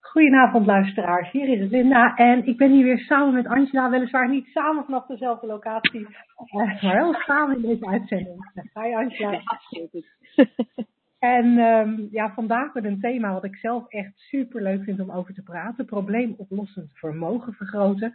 Goedenavond luisteraars, hier is Linda en ik ben hier weer samen met Angela, weliswaar niet samen vanaf dezelfde locatie, eh, maar wel samen in deze uitzending. Hi Angela. Ja, absoluut. En um, ja, vandaag met een thema wat ik zelf echt super leuk vind om over te praten, probleemoplossend vermogen vergroten.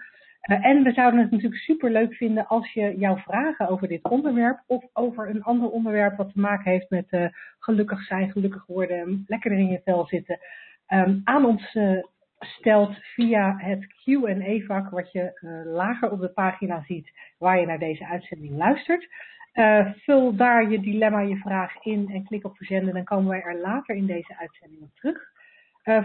Uh, en we zouden het natuurlijk super leuk vinden als je jouw vragen over dit onderwerp of over een ander onderwerp wat te maken heeft met uh, gelukkig zijn, gelukkig worden, lekker in je vel zitten, um, aan ons uh, stelt via het Q&A-vak wat je uh, lager op de pagina ziet waar je naar deze uitzending luistert. Uh, vul daar je dilemma, je vraag in en klik op verzenden. Dan komen wij er later in deze uitzending op terug.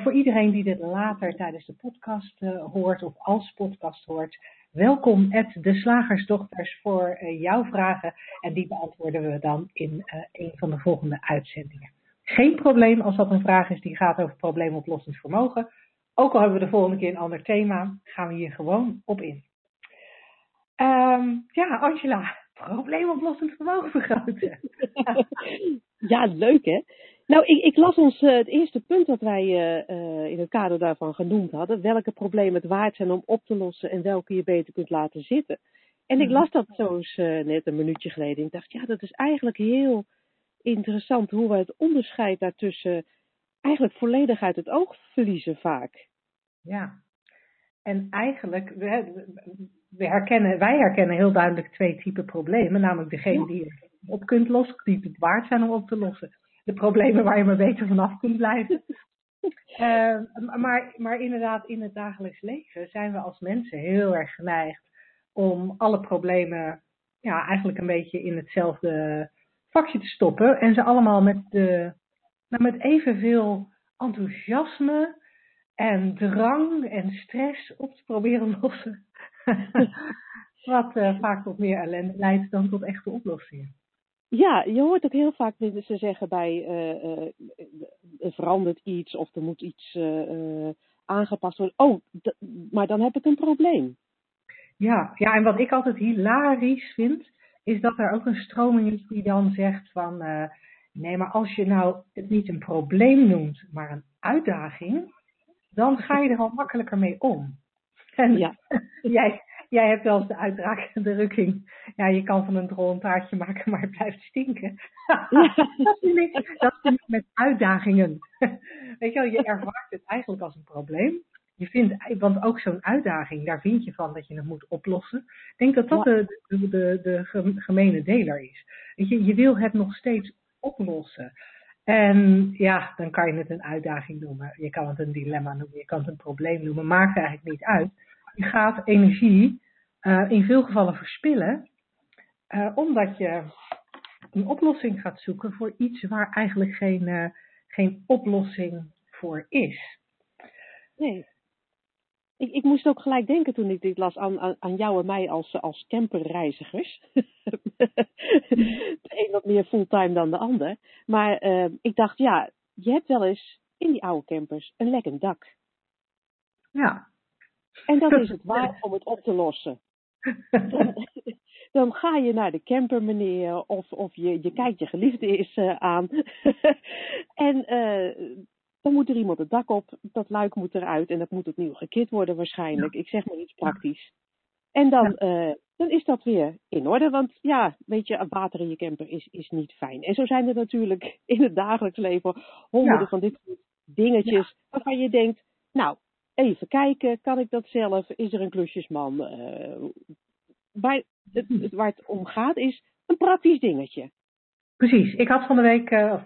Voor iedereen die dit later tijdens de podcast hoort of als podcast hoort, welkom at de Slagersdochters voor jouw vragen. En die beantwoorden we dan in een van de volgende uitzendingen. Geen probleem als dat een vraag is die gaat over probleemoplossend vermogen. Ook al hebben we de volgende keer een ander thema, gaan we hier gewoon op in. Um, ja, Angela, probleemoplossend vermogen vergroten. ja, leuk hè? Nou, ik, ik las ons uh, het eerste punt dat wij uh, uh, in het kader daarvan genoemd hadden. Welke problemen het waard zijn om op te lossen en welke je beter kunt laten zitten. En ik las dat zo eens net een minuutje geleden. Ik dacht, ja, dat is eigenlijk heel interessant hoe we het onderscheid daartussen eigenlijk volledig uit het oog verliezen vaak. Ja, en eigenlijk, we, we herkennen, wij herkennen heel duidelijk twee typen problemen. Namelijk degene die je op kunt lossen, die het waard zijn om op te lossen. De problemen waar je maar beter vanaf kunt blijven. uh, maar, maar inderdaad, in het dagelijks leven zijn we als mensen heel erg geneigd om alle problemen ja, eigenlijk een beetje in hetzelfde vakje te stoppen. En ze allemaal met, de, nou, met evenveel enthousiasme en drang en stress op te proberen lossen. Wat uh, vaak tot meer ellende leidt dan tot echte oplossingen. Ja, je hoort ook heel vaak mensen zeggen bij uh, uh, er verandert iets of er moet iets aangepast worden. Oh, maar dan heb ik een probleem. Ja, ja, en wat ik altijd hilarisch vind, is dat er ook een stroming is die dan zegt van nee, maar als je nou het niet een probleem noemt, maar een uitdaging, dan ga je er al makkelijker mee om. En ja. jij, jij hebt wel eens de uitdrukking, ja, je kan van een drol een taartje maken, maar het blijft stinken. dat, dat ik met uitdagingen. Weet je wel, je ervaart het eigenlijk als een probleem. Je vindt, want ook zo'n uitdaging, daar vind je van dat je het moet oplossen. Ik denk dat dat ja. de, de, de, de gemene deler is. Weet je, je wil het nog steeds oplossen. En ja, dan kan je het een uitdaging noemen. Je kan het een dilemma noemen, je kan het een probleem noemen. Maakt eigenlijk niet uit. Je gaat energie uh, in veel gevallen verspillen, uh, omdat je een oplossing gaat zoeken voor iets waar eigenlijk geen, uh, geen oplossing voor is. Nee. Ik, ik moest ook gelijk denken toen ik dit las aan, aan, aan jou en mij als, als camperreizigers. de een wat meer fulltime dan de ander. Maar uh, ik dacht, ja, je hebt wel eens in die oude campers een lekkend dak. Ja. En dan is het waard om het op te lossen. Dan, dan ga je naar de camper, meneer, of, of je, je kijkt je geliefde eens uh, aan. en uh, dan moet er iemand het dak op, dat luik moet eruit en dat moet opnieuw gekit worden waarschijnlijk. Ja. Ik zeg maar iets praktisch. En dan, ja. uh, dan is dat weer in orde, want ja, weet je, water in je camper is, is niet fijn. En zo zijn er natuurlijk in het dagelijks leven honderden ja. van dit soort dingetjes waarvan je denkt, nou, even kijken, kan ik dat zelf? Is er een klusjesman? Uh, waar, het, het, waar het om gaat is een praktisch dingetje. Precies. Ik had van de week, uh, of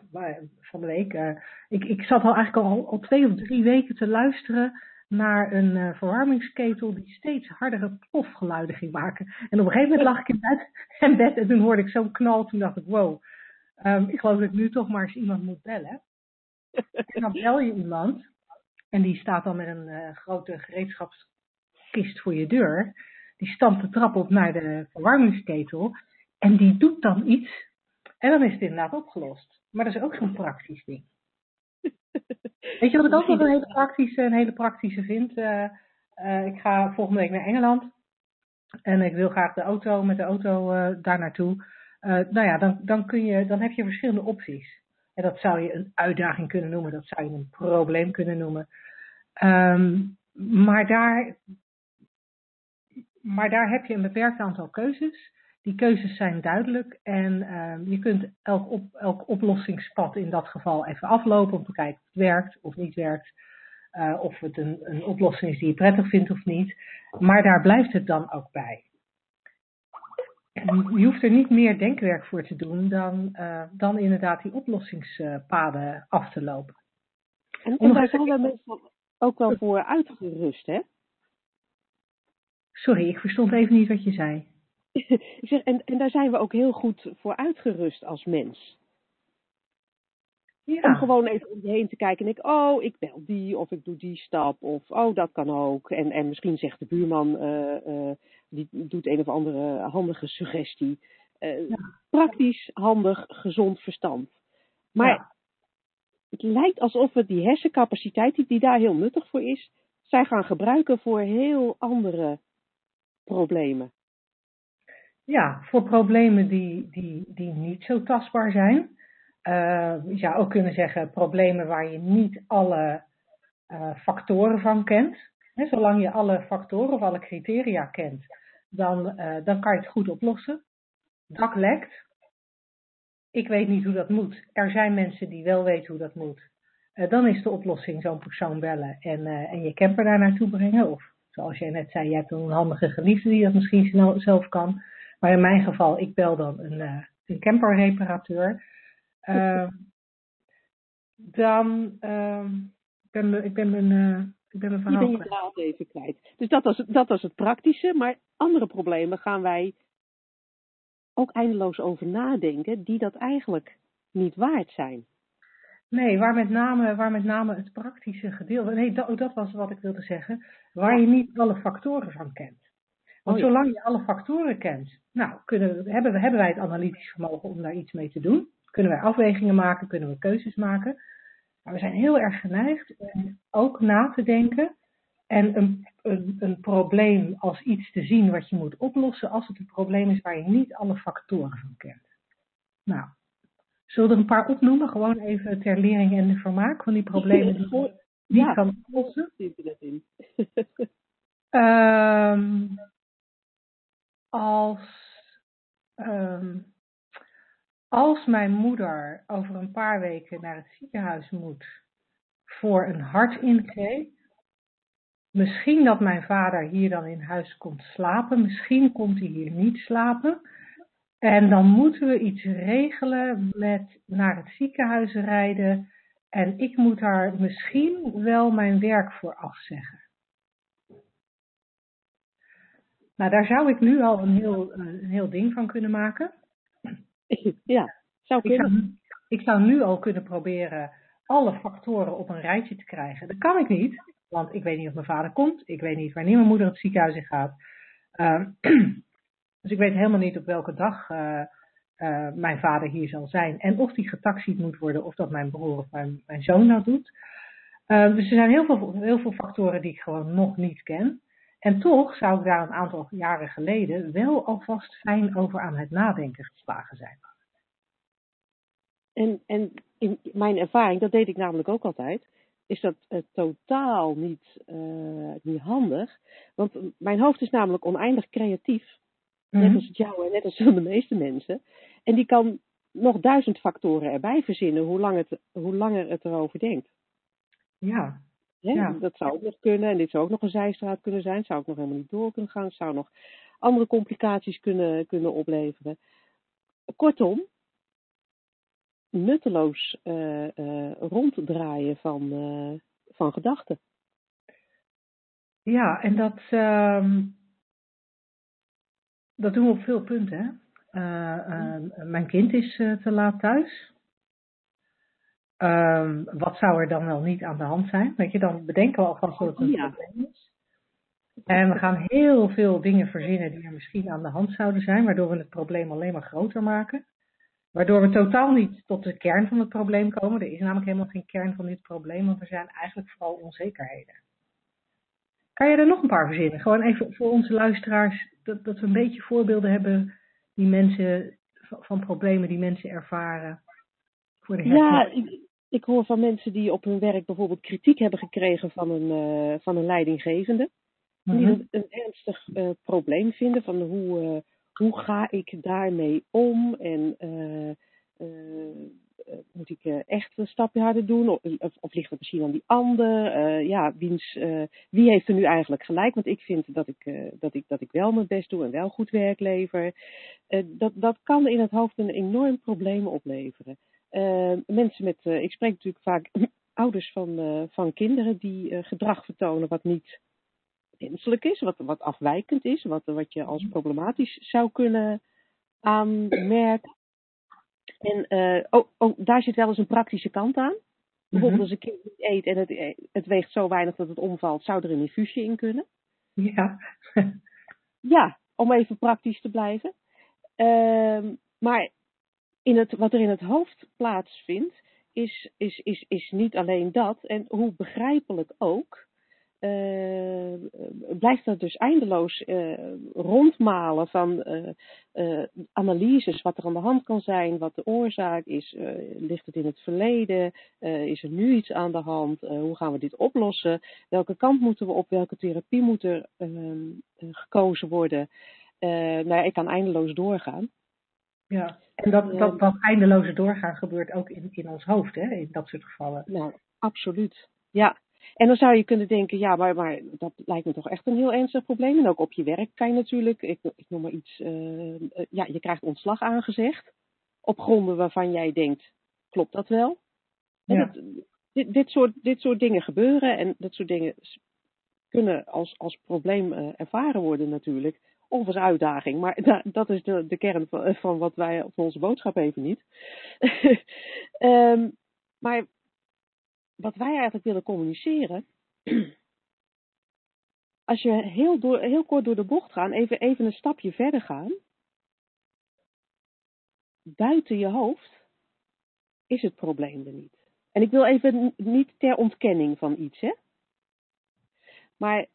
van de week, uh, ik, ik zat al eigenlijk al, al twee of drie weken te luisteren naar een verwarmingsketel die steeds hardere plofgeluiden ging maken. En op een gegeven moment lag ik in bed, in bed en toen hoorde ik zo'n knal. Toen dacht ik, wow, um, ik geloof dat ik nu toch maar eens iemand moet bellen. En dan bel je iemand en die staat dan met een grote gereedschapskist voor je deur. Die stampt de trap op naar de verwarmingsketel en die doet dan iets En dan is het inderdaad opgelost. Maar dat is ook zo'n praktisch ding. Weet je wat ik ook nog een hele praktische, hele praktische vind? Uh, uh, ik ga volgende week naar Engeland. En ik wil graag de auto, met de auto uh, daar naartoe. nou ja, dan, dan, kun je, dan heb je verschillende opties. En dat zou je een uitdaging kunnen noemen, dat zou je een probleem kunnen noemen. Um, maar, daar, maar daar heb je een beperkt aantal keuzes. Die keuzes zijn duidelijk en uh, je kunt elk, op, elk oplossingspad in dat geval even aflopen om te kijken of het werkt of niet werkt. Uh, of het een, een oplossing is die je prettig vindt of niet. Maar daar blijft het dan ook bij. Je hoeft er niet meer denkwerk voor te doen dan, uh, dan inderdaad die oplossingspaden af te lopen. En, en daar zijn we meestal ook wel voor uitgerust, hè? Sorry, ik verstond even niet wat je zei. Ik zeg, en, en daar zijn we ook heel goed voor uitgerust als mens. Ja. Om gewoon even om je heen te kijken en ik, oh, ik bel die of ik doe die stap of oh, dat kan ook. En, en misschien zegt de buurman, uh, uh, die doet een of andere handige suggestie. Uh, ja. Praktisch, handig, gezond verstand. Maar ja. het lijkt alsof we die hersencapaciteit, die, die daar heel nuttig voor is, zij gaan gebruiken voor heel andere problemen. Ja, voor problemen die, die, die niet zo tastbaar zijn. Uh, je zou ook kunnen zeggen problemen waar je niet alle uh, factoren van kent. Zolang je alle factoren of alle criteria kent, dan, uh, dan kan je het goed oplossen. Dak lekt. Ik weet niet hoe dat moet. Er zijn mensen die wel weten hoe dat moet. dan is de oplossing zo'n persoon bellen en, en je camper daar naartoe brengen. Of zoals jij net zei, je hebt een handige geliefde die dat misschien zelf kan. Maar in mijn geval, ik bel dan een, een camperreparateur. Uh, dan, ik, ben, ik ben mijn, ik ben mijn verhaal Je bent je draad even kwijt. Dus dat was, dat was het praktische, maar andere problemen gaan wij ook eindeloos over nadenken, die dat eigenlijk niet waard zijn. Nee, waar met name, waar met name het praktische gedeelte, nee, dat, dat was wat ik wilde zeggen, waar je niet alle factoren van kent. Want oh, ja. zolang je alle factoren kent, nou, kunnen, hebben, hebben wij het analytisch vermogen om daar iets mee te doen kunnen wij afwegingen maken, kunnen we keuzes maken. Maar we zijn heel erg geneigd om ook na te denken en een, een, een, probleem als iets te zien wat je moet oplossen als het een probleem is waar je niet alle factoren van kent. Nou, zullen we er een paar opnoemen, gewoon even ter lering en vermaak van die problemen die je ja. kan oplossen? um, als um, als mijn moeder over een paar weken naar het ziekenhuis moet voor een hartingreep, misschien dat mijn vader hier dan in huis komt slapen, misschien komt hij hier niet slapen. En dan moeten we iets regelen met naar het ziekenhuis rijden. En ik moet daar misschien wel mijn werk voor afzeggen. Nou, daar zou ik nu al een heel, een heel ding van kunnen maken. Ja, zou kunnen. Ik zou, ik zou nu al kunnen proberen alle factoren op een rijtje te krijgen. Dat kan ik niet, want ik weet niet of mijn vader komt. Ik weet niet wanneer mijn moeder het ziekenhuis in gaat. Uh, dus ik weet helemaal niet op welke dag uh, uh, mijn vader hier zal zijn. En of die getaxied moet worden of dat mijn broer of mijn, mijn zoon dat doet. dus er zijn heel veel, heel veel factoren die ik gewoon nog niet ken. En toch zou ik daar een aantal jaren geleden wel alvast fijn over aan het nadenken geslagen zijn. En, en in mijn ervaring, dat deed ik namelijk ook altijd, is dat uh, totaal niet, uh, niet handig. Want mijn hoofd is namelijk oneindig creatief. Net mhm. als het jouwe en net als de meeste mensen. En die kan nog duizend factoren erbij verzinnen hoe, lang het, hoe langer het erover denkt. Ja, ja. Dat zou ook nog kunnen. En dit zou ook nog een zijstraat kunnen zijn. Zou ook nog helemaal niet door kunnen gaan. Zou nog andere complicaties kunnen, kunnen opleveren. Kortom, nutteloos uh, uh, ronddraaien van, uh, van gedachten. Ja, en dat, uh, dat doen we op veel punten. Hè? mijn kind is te laat thuis. Um, wat zou er dan wel niet aan de hand zijn? Weet je, dan bedenken we alvast dat het een ja. probleem is. En we gaan heel veel dingen verzinnen die er misschien aan de hand zouden zijn, waardoor we het probleem alleen maar groter maken. Waardoor we totaal niet tot de kern van het probleem komen. Er is namelijk helemaal geen kern van dit probleem, want er zijn eigenlijk vooral onzekerheden. Kan je er nog een paar verzinnen? Gewoon even voor onze luisteraars, dat, dat we een beetje voorbeelden hebben die mensen, van problemen die mensen ervaren. Voor de ja, ik, ik, hoor van mensen die op hun werk bijvoorbeeld kritiek hebben gekregen van een, uh, van een leidinggevende. Die mhm. een, een ernstig uh, probleem vinden van hoe, uh, hoe ga ik daarmee om en moet ik echt een stapje harder doen? Of, of, ligt het misschien aan die ander? Uh, ja, wiens, wie heeft er nu eigenlijk gelijk? Want ik vind dat ik, dat, ik, dat ik wel mijn best doe en wel goed werk lever. dat, dat kan in het hoofd een enorm probleem opleveren. Mensen met, ik spreek natuurlijk vaak ouders van, van kinderen die gedrag vertonen wat niet wenselijk is, wat, wat afwijkend is, wat, wat je als problematisch zou kunnen aanmerken. En oh, oh, daar zit wel eens een praktische kant aan. Bijvoorbeeld mhm. als een kind niet eet en het, het weegt zo weinig dat het omvalt, zou er een infusie in kunnen. Ja. ja, om even praktisch te blijven. Uh, maar in het, wat er in het hoofd plaatsvindt, is, is, is, is niet alleen dat. En hoe begrijpelijk ook, uh, blijft dat dus eindeloos uh, rondmalen van uh, analyses, wat er aan de hand kan zijn, wat de oorzaak is, ligt het in het verleden, is er nu iets aan de hand, hoe gaan we dit oplossen, welke kant moeten we op, welke therapie moet er ehm, gekozen worden. nou ik kan eindeloos doorgaan. Ja, en dat, dat, dat eindeloze doorgaan gebeurt ook in, in ons hoofd, hè, in dat soort gevallen. Nou, absoluut. Ja, en dan zou je kunnen denken, ja, maar, maar dat lijkt me toch echt een heel ernstig probleem. En ook op je werk kan je natuurlijk, ik, ik noem maar iets, uh, ja, je krijgt ontslag aangezegd. Op gronden waarvan jij denkt, klopt dat wel? Ja. Dat, dit, dit, soort, dit soort dingen gebeuren en dat soort dingen kunnen als, als probleem uh, ervaren worden natuurlijk. Of uitdaging. Maar da, dat is de, de kern van, van wat wij, van onze boodschap even niet. um, maar wat wij eigenlijk willen communiceren. Als je heel, door, heel kort door de bocht gaat, even, even een stapje verder gaan. Buiten je hoofd is het probleem er niet. En ik wil even niet ter ontkenning van iets, hè. Maar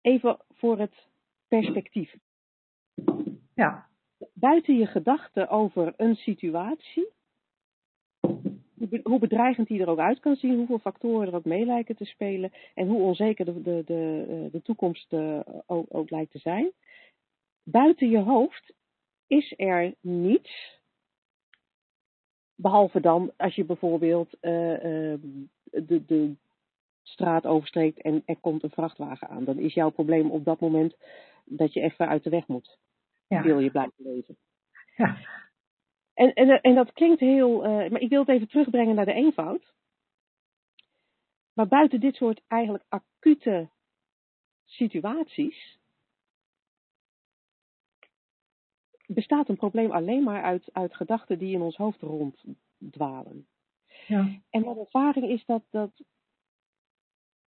even voor het perspectief. Ja. Buiten je gedachten over een situatie hoe bedreigend die er ook uit kan zien, hoeveel factoren er ook mee lijken te spelen en hoe onzeker de, de, de, eh, de toekomst uh, ook, ook lijkt te zijn. Buiten je hoofd is er niets, behalve dan als je bijvoorbeeld uh, de, de straat oversteekt en er komt een vrachtwagen aan. Dan is jouw probleem op dat moment dat je even uit de weg moet. Ja. Wil je blijven leven. Ja. En, en, en dat klinkt heel, uh, maar ik wil het even terugbrengen naar de eenvoud. Maar buiten dit soort eigenlijk acute situaties bestaat een probleem alleen maar uit, uit gedachten die in ons hoofd ronddwalen. Ja. En mijn ervaring is dat, dat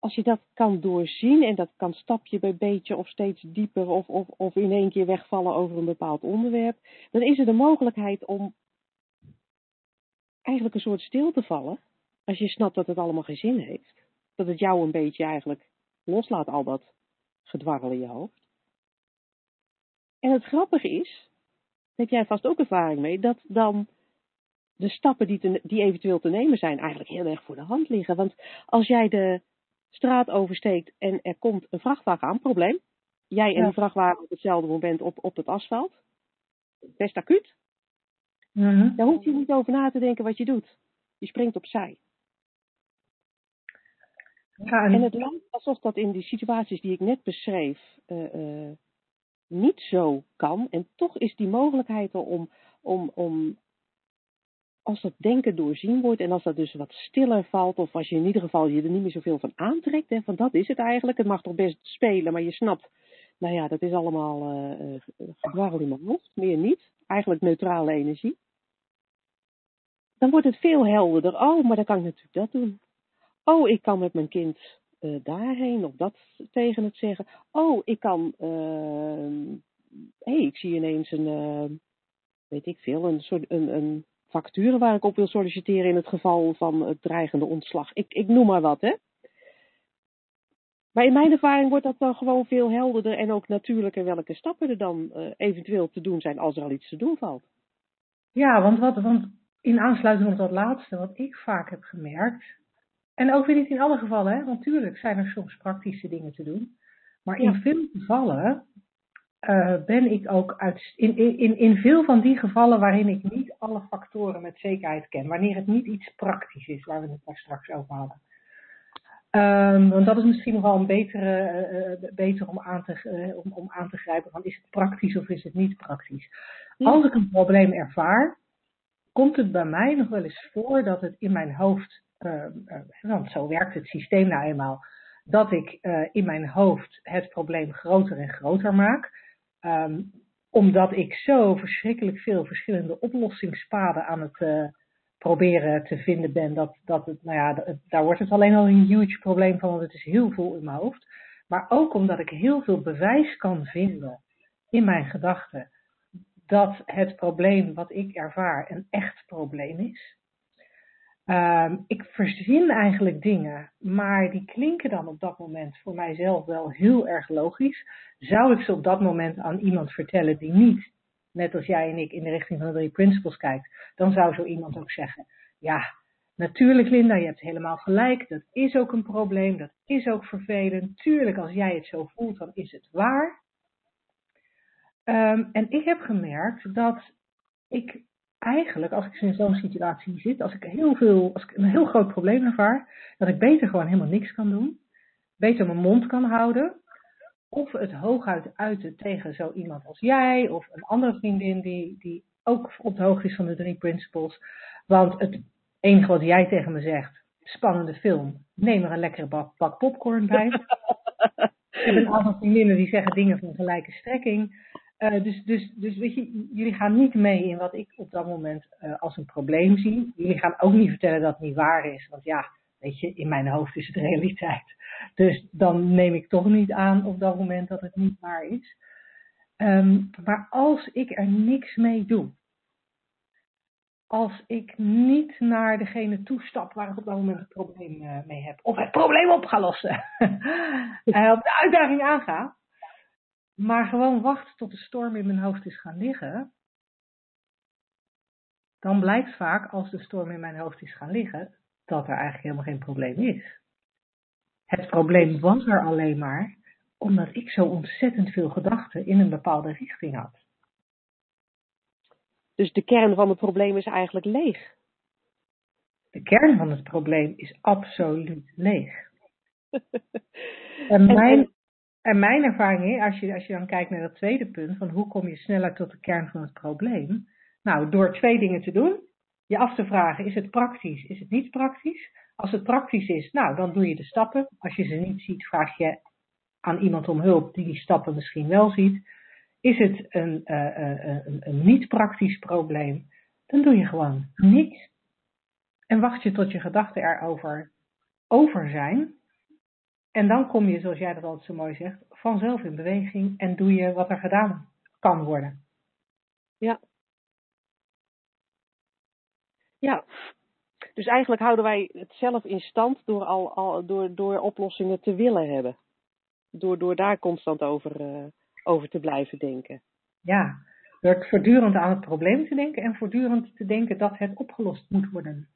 als je dat kan doorzien en dat kan stapje bij beetje of steeds dieper of, of, of in één keer wegvallen over een bepaald onderwerp, dan is er de mogelijkheid om eigenlijk een soort stil te vallen. Als je snapt dat het allemaal geen zin heeft. Dat het jou een beetje eigenlijk loslaat, al dat gedwarrel in je hoofd. En het grappige is, heb jij vast ook ervaring mee, dat dan de stappen die, die eventueel te nemen zijn eigenlijk heel erg voor de hand liggen. Want als jij de straat oversteekt en er komt een vrachtwagen aan, probleem. Jij en de vrachtwagen op hetzelfde moment op, op het asfalt. Best acuut. Mm Daar hoef je niet over na te denken wat je doet. Je springt opzij. Ja, en... het lijkt alsof dat in die situaties die ik net beschreef uh, uh, niet zo kan. En toch is die mogelijkheid er om, om, om als dat denken doorzien wordt en als dat dus wat stiller valt, of als je in ieder geval je er niet meer zoveel van aantrekt, hè, van dat is het eigenlijk. Het mag toch best spelen, maar je snapt, nou ja, dat is allemaal uh, uh, hoofd, meer niet. Eigenlijk neutrale energie. Dan wordt het veel helderder. Oh, maar dan kan ik natuurlijk dat doen. Oh, ik kan met mijn kind uh, daarheen of dat tegen het zeggen. Oh, ik kan, hé, hey, ik zie ineens een, weet ik veel, een soort, een, een facturen waar ik op wil solliciteren in het geval van het dreigende ontslag. Ik, ik noem maar wat, hè. Maar in mijn ervaring wordt dat dan gewoon veel helderder en ook natuurlijker welke stappen er dan uh, eventueel te doen zijn als er al iets te doen valt. Ja, want, wat, want in aansluiting op dat laatste, wat ik vaak heb gemerkt, en ook weer niet in alle gevallen, hè, natuurlijk zijn er soms praktische dingen te doen, maar in veel gevallen uh, ben ik ook uit, in, in, in veel van die gevallen waarin ik niet alle factoren met zekerheid ken, wanneer het niet iets praktisch is, waar we het daar straks over hadden. Um, want dat is misschien nog wel een betere, uh, beter om aan, te, uh, om, om aan te grijpen van is het praktisch of is het niet praktisch. Als ik een probleem ervaar, komt het bij mij nog wel eens voor dat het in mijn hoofd, want zo werkt het systeem nou eenmaal, dat ik in mijn hoofd het probleem groter en groter maak. Um, omdat ik zo verschrikkelijk veel verschillende oplossingspaden aan het proberen te vinden ben, dat, dat het, nou ja, daar wordt het alleen al een huge probleem van, want het is heel veel in mijn hoofd. Maar ook omdat ik heel veel bewijs kan vinden in mijn gedachten dat het probleem wat ik ervaar een echt probleem is. Um, ik verzin eigenlijk dingen, maar die klinken dan op dat moment voor mijzelf wel heel erg logisch. Zou ik ze op dat moment aan iemand vertellen die niet net als jij en ik in de richting van de drie principles kijkt, dan zou zo iemand ook zeggen, ja, natuurlijk Linda, je hebt helemaal gelijk, dat is ook een probleem, dat is ook vervelend. Tuurlijk, als jij het zo voelt, dan is het waar. Um, en ik heb gemerkt dat ik eigenlijk, als ik in zo'n situatie zit, als ik, heel veel, als ik een heel groot probleem ervaar, dat ik beter gewoon helemaal niks kan doen. Beter mijn mond kan houden of het hooguit uiten tegen zo iemand als jij of een andere vriendin die, die ook op de hoogte is van de drie principles. Want het enige wat jij tegen me zegt, spannende film, neem er een lekkere bak, bak popcorn bij. Ik heb een aantal vriendinnen die zeggen dingen van gelijke strekking. Uh, dus, dus, dus weet je, jullie gaan niet mee in wat ik op dat moment uh, als een probleem zie. Jullie gaan ook niet vertellen dat het niet waar is. Want ja, weet je, in mijn hoofd is het realiteit. Dus dan neem ik toch niet aan op dat moment dat het niet waar is. Um, maar als ik er niks mee doe, als ik niet naar degene toestap waar ik op dat moment het probleem uh, mee heb, of het probleem op ga lossen, op de uitdaging aanga, maar gewoon wacht tot de storm in mijn hoofd is gaan liggen, dan blijkt vaak als de storm in mijn hoofd is gaan liggen, dat er eigenlijk helemaal geen probleem is. Het probleem was er alleen maar omdat ik zo ontzettend veel gedachten in een bepaalde richting had. Dus de kern van het probleem is eigenlijk leeg. De kern van het probleem is absoluut leeg. en, mijn, en mijn ervaring, als je, als je dan kijkt naar dat tweede punt, van hoe kom je sneller tot de kern van het probleem? Nou, door twee dingen te doen. Je af te vragen, is het praktisch, is het niet praktisch? Als het praktisch is, nou, dan doe je de stappen. Als je ze niet ziet, vraag je aan iemand om hulp die die stappen misschien wel ziet. Is het een, uh, een, een niet praktisch probleem, dan doe je gewoon niks. En wacht je tot je gedachten erover over zijn. En dan kom je, zoals jij dat altijd zo mooi zegt, vanzelf in beweging en doe je wat er gedaan kan worden. Ja. Ja, dus eigenlijk houden wij het zelf in stand door, al, al, door, door oplossingen te willen hebben. Door, door daar constant over, uh, over te blijven denken. Ja, door voortdurend aan het probleem te denken en voortdurend te denken dat het opgelost moet worden.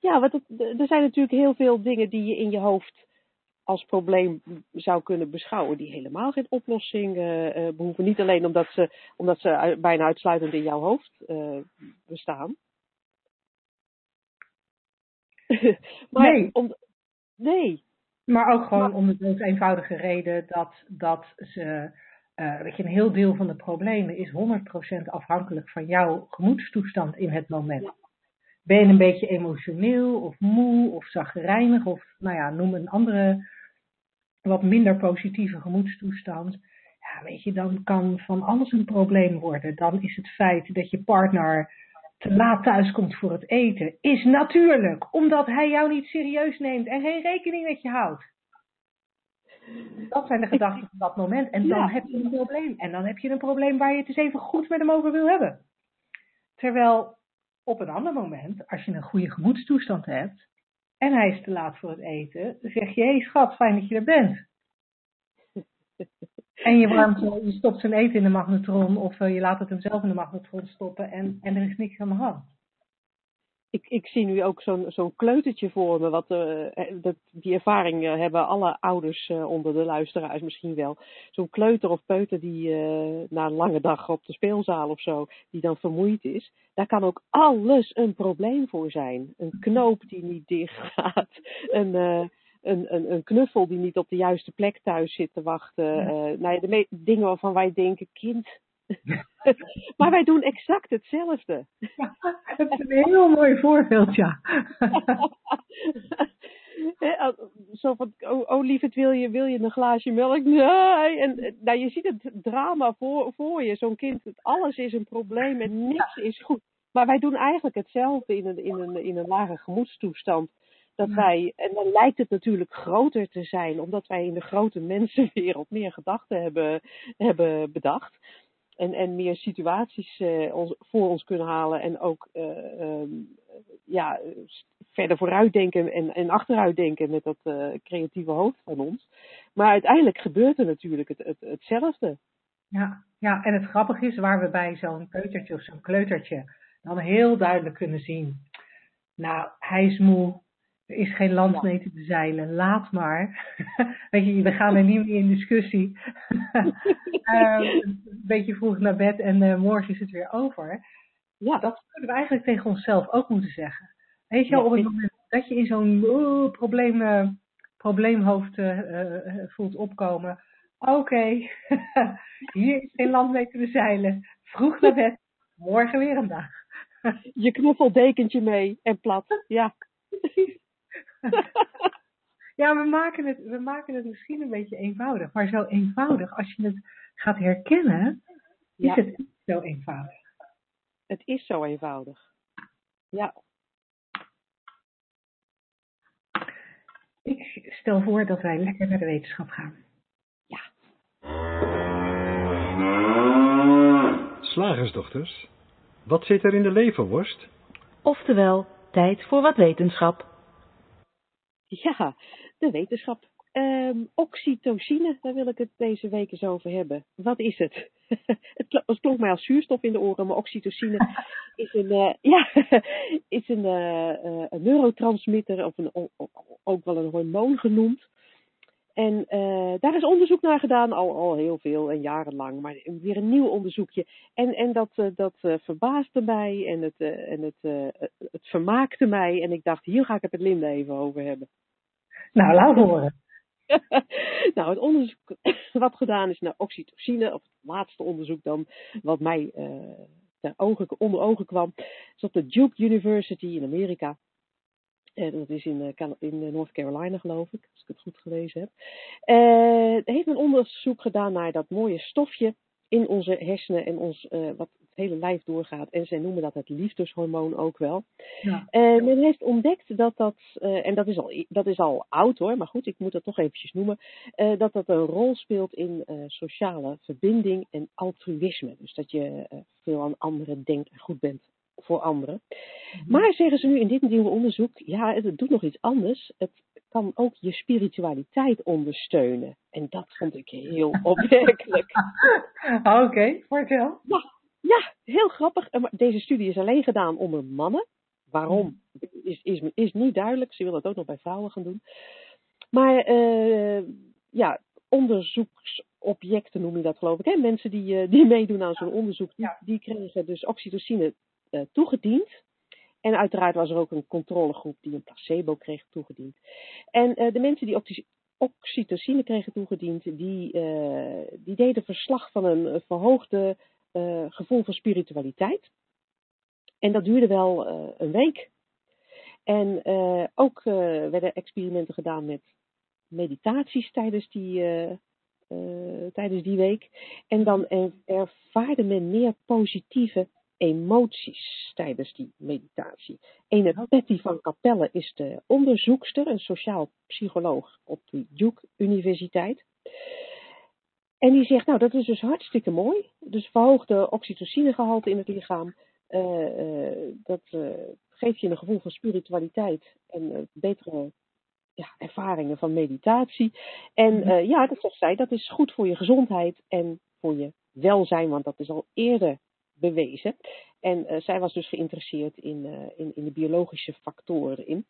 Ja, want het, er zijn natuurlijk heel veel dingen die je in je hoofd als probleem zou kunnen beschouwen, die helemaal geen oplossing uh, uh, behoeven. Niet alleen omdat ze, omdat ze bijna uitsluitend in jouw hoofd uh, bestaan. maar nee. Om, nee. Maar ook gewoon om de eenvoudige reden dat, dat ze, uh, weet je, een heel deel van de problemen is 100% afhankelijk van jouw gemoedstoestand in het moment. Ja. Ben je een beetje emotioneel of moe of zagrijnig of, nou ja, noem een andere wat minder positieve gemoedstoestand. Ja, weet je, dan kan van alles een probleem worden. Dan is het feit dat je partner te laat thuis komt voor het eten, is natuurlijk omdat hij jou niet serieus neemt en geen rekening met je houdt. Dat zijn de gedachten van dat moment. En dan ja. heb je een probleem. En dan heb je een probleem waar je het eens even goed met hem over wil hebben. Terwijl op een ander moment, als je een goede gemoedstoestand hebt en hij is te laat voor het eten, dan zeg je, hé hey, schat, fijn dat je er bent. En je, warmt, je stopt zijn eten in de magnetron of je laat het hem zelf in de magnetron stoppen en, en er is niks aan de hand ik, ik zie nu ook zo'n zo'n kleutertje voor me. Wat, uh, dat, die ervaring uh, hebben alle ouders uh, onder de luisteraars misschien wel. Zo'n kleuter of peuter die na een lange dag op de speelzaal of zo, die dan vermoeid is. Daar kan ook alles een probleem voor zijn. Een knoop die niet dicht gaat. Een, een, een, een, knuffel die niet op de juiste plek thuis zit te wachten. Ja. nou ja, de dingen waarvan wij denken, kind, maar wij doen exact hetzelfde. Ja, het is een heel mooi voorbeeld, ja. Zo van, oh, oh lieverd, wil je, wil je een glaasje melk? Nee. En nou, je ziet het drama voor, voor je. Zo'n kind, alles is een probleem en niks is goed. Maar wij doen eigenlijk hetzelfde in een, in een, in een lage gemoedstoestand. Dat wij, en dan lijkt het natuurlijk groter te zijn, omdat wij in de grote mensenwereld meer gedachten hebben, hebben bedacht en, en meer situaties ons, voor ons kunnen halen en ook uh, um, ja, verder vooruitdenken en, en achteruitdenken met dat uh, creatieve hoofd van ons. Maar uiteindelijk gebeurt er natuurlijk het, het, hetzelfde. Ja, ja, en het grappige is waar we bij zo'n peutertje of zo'n kleutertje dan heel duidelijk kunnen zien. Nou, hij is moe, er is geen land mee te bezeilen, laat maar. Weet je, we gaan er niet meer in discussie. uh, een beetje vroeg naar bed en uh, morgen is het weer over. Ja. Dat zouden we eigenlijk tegen onszelf ook moeten zeggen. Weet je, ja, op het moment dat je in zo'n probleem, uh, probleemhoofd voelt opkomen. Oké, okay. hier is geen land mee te bezeilen. Vroeg naar bed, morgen weer een dag. je knuffeldekentje mee en plat. Ja. Precies. ja, we maken, het, we maken het misschien een beetje eenvoudig. Maar zo eenvoudig, als je het gaat herkennen, is het zo eenvoudig. Het is zo eenvoudig. Ja. Ik stel voor dat wij lekker naar de wetenschap gaan. Ja. Slagersdochters, wat zit er in de leverworst? Oftewel, tijd voor wat wetenschap. Ja, de wetenschap. Um, oxytocine, daar wil ik het deze week eens over hebben. Wat is het? het klonk mij als zuurstof in de oren, maar oxytocine is een, uh, ja, is een, uh, een neurotransmitter, of een, ook wel een hormoon genoemd. En uh, daar is onderzoek naar gedaan, al, al heel veel en jarenlang, maar weer een nieuw onderzoekje. En, en dat, uh, dat uh, verbaasde mij en, het, en het, het vermaakte mij. En ik dacht, hier ga ik het met Linda even over hebben. Nou, laat horen. nou, het onderzoek wat gedaan is naar oxytocine, of het laatste onderzoek dan, wat mij ter ogen, onder ogen kwam, is op de Duke University in Amerika. En dat is in, in North Carolina, geloof ik, als ik het goed gelezen heb. Uh, heeft een onderzoek gedaan naar dat mooie stofje in onze hersenen en ons, uh, wat het hele lijf doorgaat. En zij noemen dat het liefdeshormoon ook wel. Ja. Uh, men heeft ontdekt dat dat, en dat is, al, dat is al oud hoor, maar goed, ik moet dat toch eventjes noemen, dat dat een rol speelt in sociale verbinding en altruïsme. Dus dat je veel aan anderen denkt en goed bent voor anderen. Mhm. Maar zeggen ze nu in dit nieuwe onderzoek, ja, het doet nog iets anders. Het kan ook je spiritualiteit ondersteunen. En dat vond ik heel opmerkelijk. Oké, okay, vertel. Ja, ja, heel grappig. Deze studie is alleen gedaan onder mannen. Waarom is, is, is niet duidelijk. Ze willen het ook nog bij vrouwen gaan doen. Maar uh, ja, onderzoeksobjecten noem je dat geloof ik. Hè? Mensen die, uh, die meedoen aan zo'n onderzoek, die, die kregen dus oxytocine uh, toegediend. En uiteraard was er ook een controlegroep die een placebo kreeg toegediend. En uh, de mensen die oxytocine kregen toegediend, die, uh, die deden verslag van een verhoogde gevoel van spiritualiteit. En dat duurde wel een week. En ook werden experimenten gedaan met meditaties tijdens die, tijdens die week. En dan ervaarde men meer positieve emoties tijdens die meditatie. Ene Patty van Capelle is de onderzoekster, een sociaal psycholoog op de Duke Universiteit. En die zegt, nou dat is dus hartstikke mooi. Dus verhoogde oxytocinegehalte in het lichaam. dat geeft je een gevoel van spiritualiteit en betere ja, ervaringen van meditatie. En mhm. ja, dat zegt zij, dat is goed voor je gezondheid en voor je welzijn, want dat is al eerder bewezen. En zij was dus geïnteresseerd in, in, in de biologische factoren in.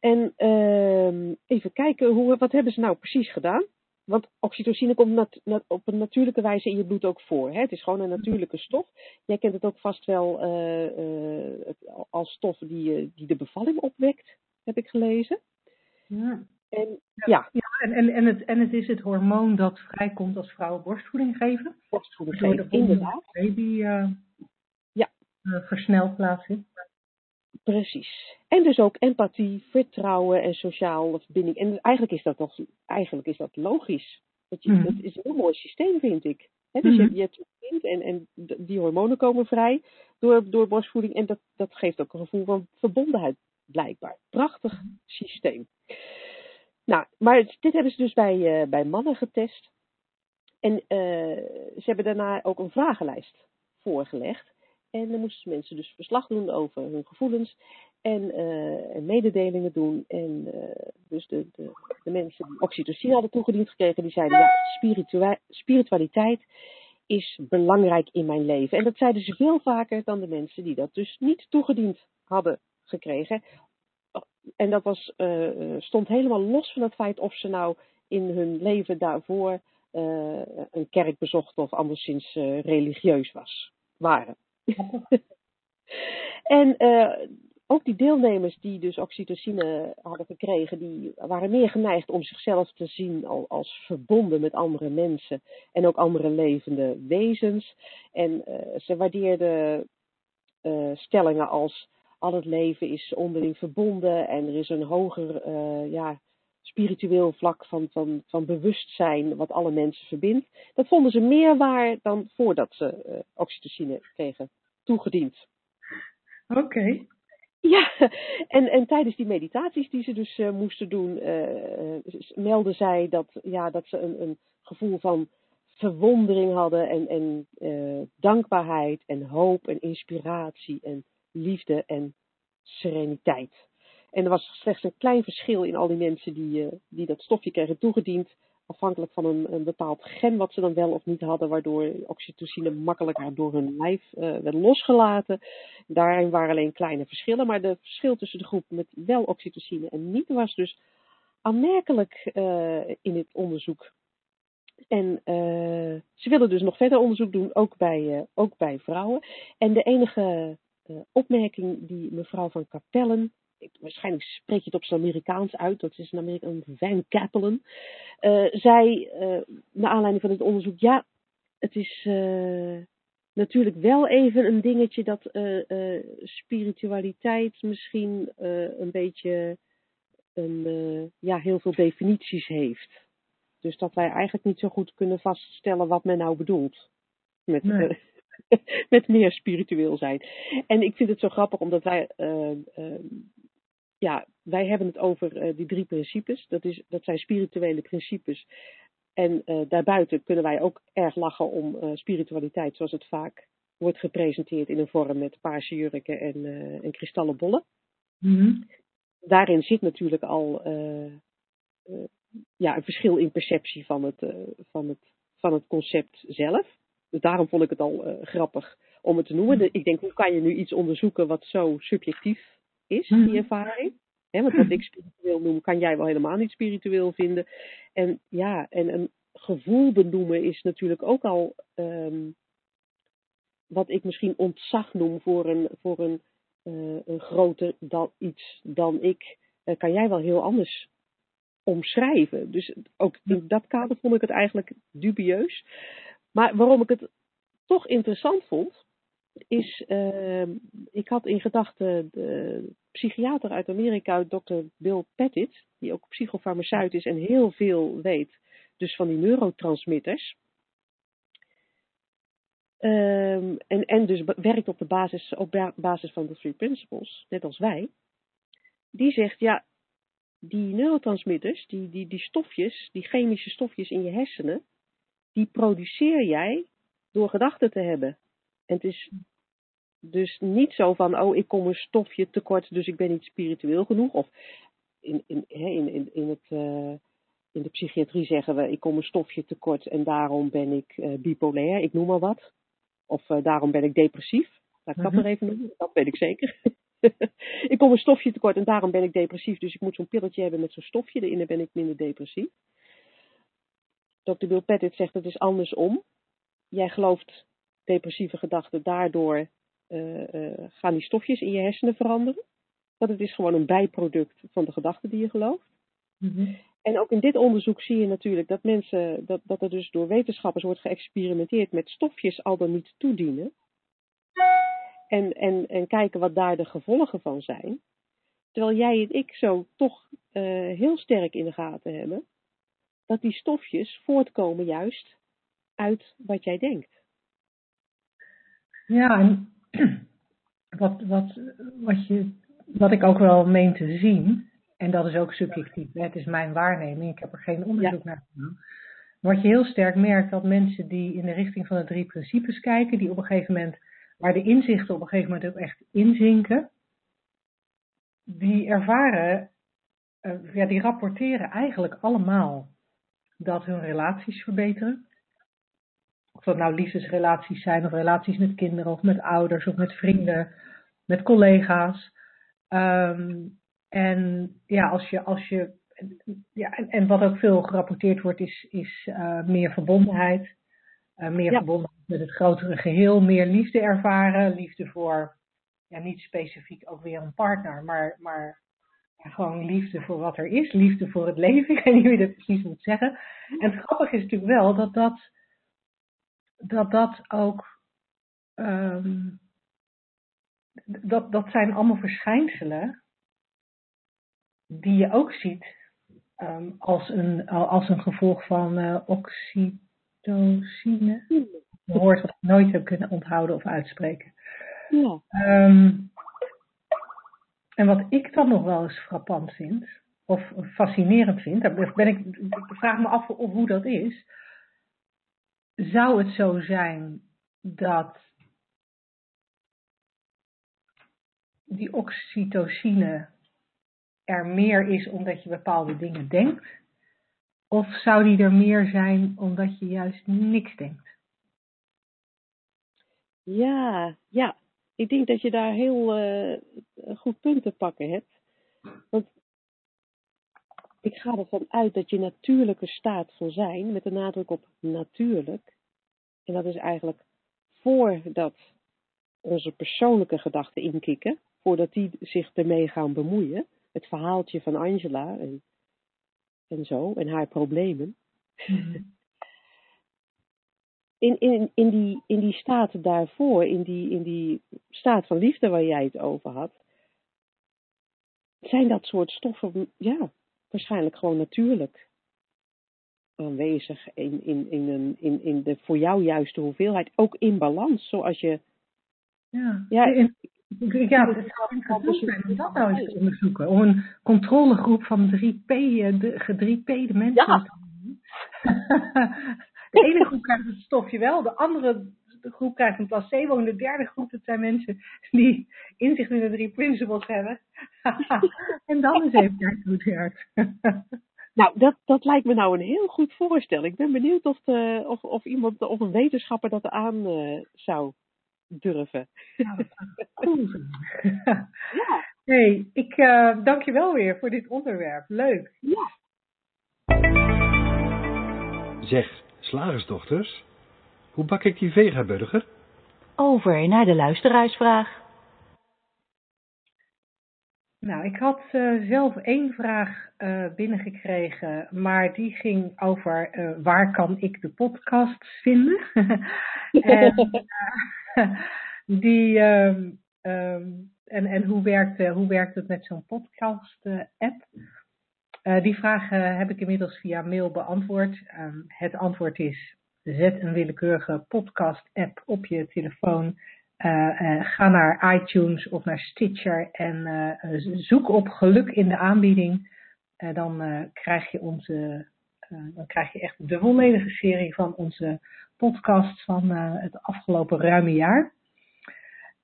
En uh, even kijken, hoe, wat hebben ze nou precies gedaan? Want oxytocine komt nat, op een natuurlijke wijze in je bloed ook voor. Hè? Het is gewoon een natuurlijke stof. Jij kent het ook vast wel uh, als stof die, die de bevalling opwekt, heb ik gelezen. Ja. En, ja. ja. en, en, en, het, en het is het hormoon dat vrijkomt als vrouwen borstvoeding geven. Borstvoeding geven, inderdaad. baby uh, ja. versneld plaatsvindt. Precies. En dus ook empathie, vertrouwen en sociale verbinding. En eigenlijk is dat, toch, eigenlijk is dat logisch. Dat, je, mm. is een heel mooi systeem, vind ik. dus je, mhm. je, hebt een kind en, en die hormonen komen vrij door, door borstvoeding. En dat, dat geeft ook een gevoel van verbondenheid, blijkbaar. Prachtig mhm. systeem. Nou, maar dit hebben ze dus bij, uh, bij mannen getest. En uh, ze hebben daarna ook een vragenlijst voorgelegd. En dan moesten mensen dus verslag doen over hun gevoelens en, en mededelingen doen. En dus de, de, de, mensen die oxytocine hadden toegediend gekregen, die zeiden ja, spiritualiteit is belangrijk in mijn leven. En dat zeiden ze veel vaker dan de mensen die dat dus niet toegediend hadden gekregen. En dat was, uh, stond helemaal los van het feit of ze nou in hun leven daarvoor een kerk bezochten of anderszins religieus was, waren. en ook die deelnemers die dus oxytocine hadden gekregen, die waren meer geneigd om zichzelf te zien als verbonden met andere mensen en ook andere levende wezens. En ze waardeerden stellingen als al het leven is onderling verbonden en er is een hoger ja, spiritueel vlak van, van, van bewustzijn wat alle mensen verbindt. Dat vonden ze meer waar dan voordat ze uh, oxytocine kregen toegediend. Oké. Ja, en, en tijdens die meditaties die ze dus uh, moesten doen, meldden zij dat, ja, dat ze een, een gevoel van verwondering hadden en, en dankbaarheid en hoop en inspiratie en liefde en sereniteit. En er was slechts een klein verschil in al die mensen die, uh, die dat stofje kregen toegediend. Afhankelijk van een, een, bepaald gen wat ze dan wel of niet hadden, waardoor oxytocine makkelijker door hun lijf uh, werd losgelaten. Daarin waren alleen kleine verschillen, maar de verschil tussen de groep met wel oxytocine en niet was dus aanmerkelijk uh, in het onderzoek. En ze willen dus nog verder onderzoek doen, ook bij, ook bij vrouwen. En de enige opmerking die mevrouw van Kapellen waarschijnlijk spreek je het op zijn Amerikaans uit, dat is een Amerikaan, Van Kapellen, uh, zei, uh, naar aanleiding van het onderzoek, ja, het is natuurlijk wel even een dingetje dat spiritualiteit misschien een beetje een, ja, heel veel definities heeft. Dus dat wij eigenlijk niet zo goed kunnen vaststellen wat men nou bedoelt. Met, nee. met meer spiritueel zijn. En ik vind het zo grappig omdat wij ja, wij hebben het over uh, die drie principes. Dat, is, dat zijn spirituele principes. En daarbuiten kunnen wij ook erg lachen om spiritualiteit, zoals het vaak wordt gepresenteerd in een vorm met paarse jurken en, en kristallen bollen. Mm -hmm. Daarin zit natuurlijk al ja, een verschil in perceptie van het, van het, van het concept zelf. Dus daarom vond ik het al grappig om het te noemen. De, ik denk, hoe kan je nu iets onderzoeken wat zo subjectief is, die mhm. ervaring. He, want wat ik spiritueel noem, kan jij wel helemaal niet spiritueel vinden. En ja, en een gevoel benoemen is natuurlijk ook al um, wat ik misschien ontzag noem voor een, voor een, uh, een groter dan iets dan ik. Uh, kan jij wel heel anders omschrijven. Dus ook in dat kader vond ik het eigenlijk dubieus. Maar waarom ik het toch interessant vond, is, uh, ik had in gedachten de psychiater uit Amerika, Dr. Bill Pettit, die ook psychofarmaceut is en heel veel weet, dus van die neurotransmitters. Um, en, en dus werkt op, de basis, op basis van de three principles, net als wij. Die zegt, ja, die neurotransmitters, die, die, die stofjes, die chemische stofjes in je hersenen, die produceer jij door gedachten te hebben. En het is Dus niet zo van, oh, ik kom een stofje tekort, dus ik ben niet spiritueel genoeg. Of in, in, in, in, in, het, uh, in de psychiatrie zeggen we, ik kom een stofje tekort en daarom ben ik uh, bipolair, ik noem maar wat. Of uh, daarom ben ik depressief. Laat ik dat maar even noemen, dat weet ik zeker. ik kom een stofje tekort en daarom ben ik depressief, dus ik moet zo'n pilletje hebben met zo'n stofje erin en ben ik minder depressief. Dr. Bill Pettit zegt het is andersom. Jij gelooft depressieve gedachten, daardoor uh, uh, gaan die stofjes in je hersenen veranderen. Want het is gewoon een bijproduct van de gedachten die je gelooft. Mm-hmm. En ook in dit onderzoek zie je natuurlijk dat mensen, dat, dat er dus door wetenschappers wordt geëxperimenteerd met stofjes al dan niet toedienen. En, en, en kijken wat daar de gevolgen van zijn. Terwijl jij en ik zo toch uh, heel sterk in de gaten hebben dat die stofjes voortkomen juist uit wat jij denkt. Ja, en wat, wat, wat, je, wat ik ook wel meen te zien, en dat is ook subjectief, het is mijn waarneming, ik heb er geen onderzoek ja. naar gedaan. Wat je heel sterk merkt, dat mensen die in de richting van de drie principes kijken, die op een gegeven moment, waar de inzichten op een gegeven moment ook echt inzinken, die ervaren, uh, ja, die rapporteren eigenlijk allemaal dat hun relaties verbeteren. Of dat nou liefdesrelaties zijn, of relaties met kinderen, of met ouders, of met vrienden, met collega's. Um, en ja, als je, als je ja, en, en, wat ook veel gerapporteerd wordt, is, is uh, meer verbondenheid. Uh, meer ja. verbondenheid met het grotere geheel, meer liefde ervaren. Liefde voor, ja, niet specifiek ook weer een partner, maar, maar ja, gewoon liefde voor wat er is. Liefde voor het leven. Ik weet niet hoe je dat precies moet zeggen. En het grappige is natuurlijk wel dat dat, dat, dat ook. Um, dat, dat zijn allemaal verschijnselen die je ook ziet um, als, een, als een gevolg van uh, oxytocine. Een woord wat ik nooit heb kunnen onthouden of uitspreken. Ja. Um, en wat ik dan nog wel eens frappant vind, of fascinerend vind, ben ik, ik vraag me af of hoe dat is. Zou het zo zijn dat die oxytocine er meer is omdat je bepaalde dingen denkt? Of zou die er meer zijn omdat je juist niks denkt? Ja, ja. Ik denk dat je daar heel uh, goed punten pakken hebt. Want ik ga ervan uit dat je natuurlijke staat van zijn, met de nadruk op natuurlijk, en dat is eigenlijk voordat onze persoonlijke gedachten inkikken, voordat die zich ermee gaan bemoeien, het verhaaltje van Angela en, en zo, en haar problemen. Mm-hmm. In, in, in, die, in die staat daarvoor, in die, in die staat van liefde waar jij het over had, zijn dat soort stoffen, ja, waarschijnlijk gewoon natuurlijk aanwezig in, in, in, een, in, in de voor jou juiste hoeveelheid, ook in balans, zoals je. Ja, ja, in, ja het zou interessant zijn om dat nou eens te onderzoeken. Om een controlegroep van 3P, de, 3P de mensen ja. te De ene groep krijgt het stofje wel, de andere groep krijgt een placebo. En de derde groep, dat zijn mensen die inzicht in de drie principles hebben. en dan eens even kijken hoe het werkt. Nou, dat, dat lijkt me nou een heel goed voorstel. Ik ben benieuwd of, de, of, of iemand, of een wetenschapper dat aan uh, zou durven. Ja, cool. ja. hey, ik uh, dank je wel weer voor dit onderwerp. Leuk. Ja. Zeg, slagersdochters, hoe bak ik die vegaburger? Over naar de luisteraarsvraag. Nou, ik had uh, zelf één vraag uh, binnengekregen, maar die ging over uh, waar kan ik de podcast vinden? en, die, um, um, en, en hoe, werkt, hoe werkt het met zo'n podcast-app? Die vraag heb ik inmiddels via mail beantwoord. Um, het antwoord is: zet een willekeurige podcast-app op je telefoon. Uh, ga naar iTunes of naar Stitcher en zoek op geluk in de aanbieding. dan krijg je onze, dan krijg je echt de volledige serie van onze podcast van het afgelopen ruime jaar.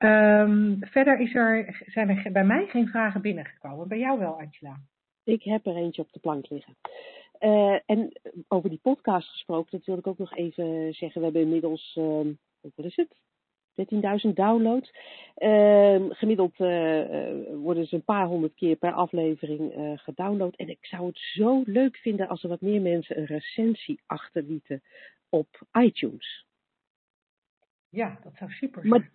Ehm, verder is er, zijn er bij mij geen vragen binnengekomen. Bij jou wel, Angela? Ik heb er eentje op de plank liggen. Uh, en over die podcast gesproken, dat wil ik ook nog even zeggen. We hebben inmiddels, uh, wat is het? 13.000 downloads. Uh, gemiddeld uh, worden ze een paar honderd keer per aflevering gedownload. En ik zou het zo leuk vinden als er wat meer mensen een recensie achterlieten op iTunes. Ja, dat zou super zijn. Maar,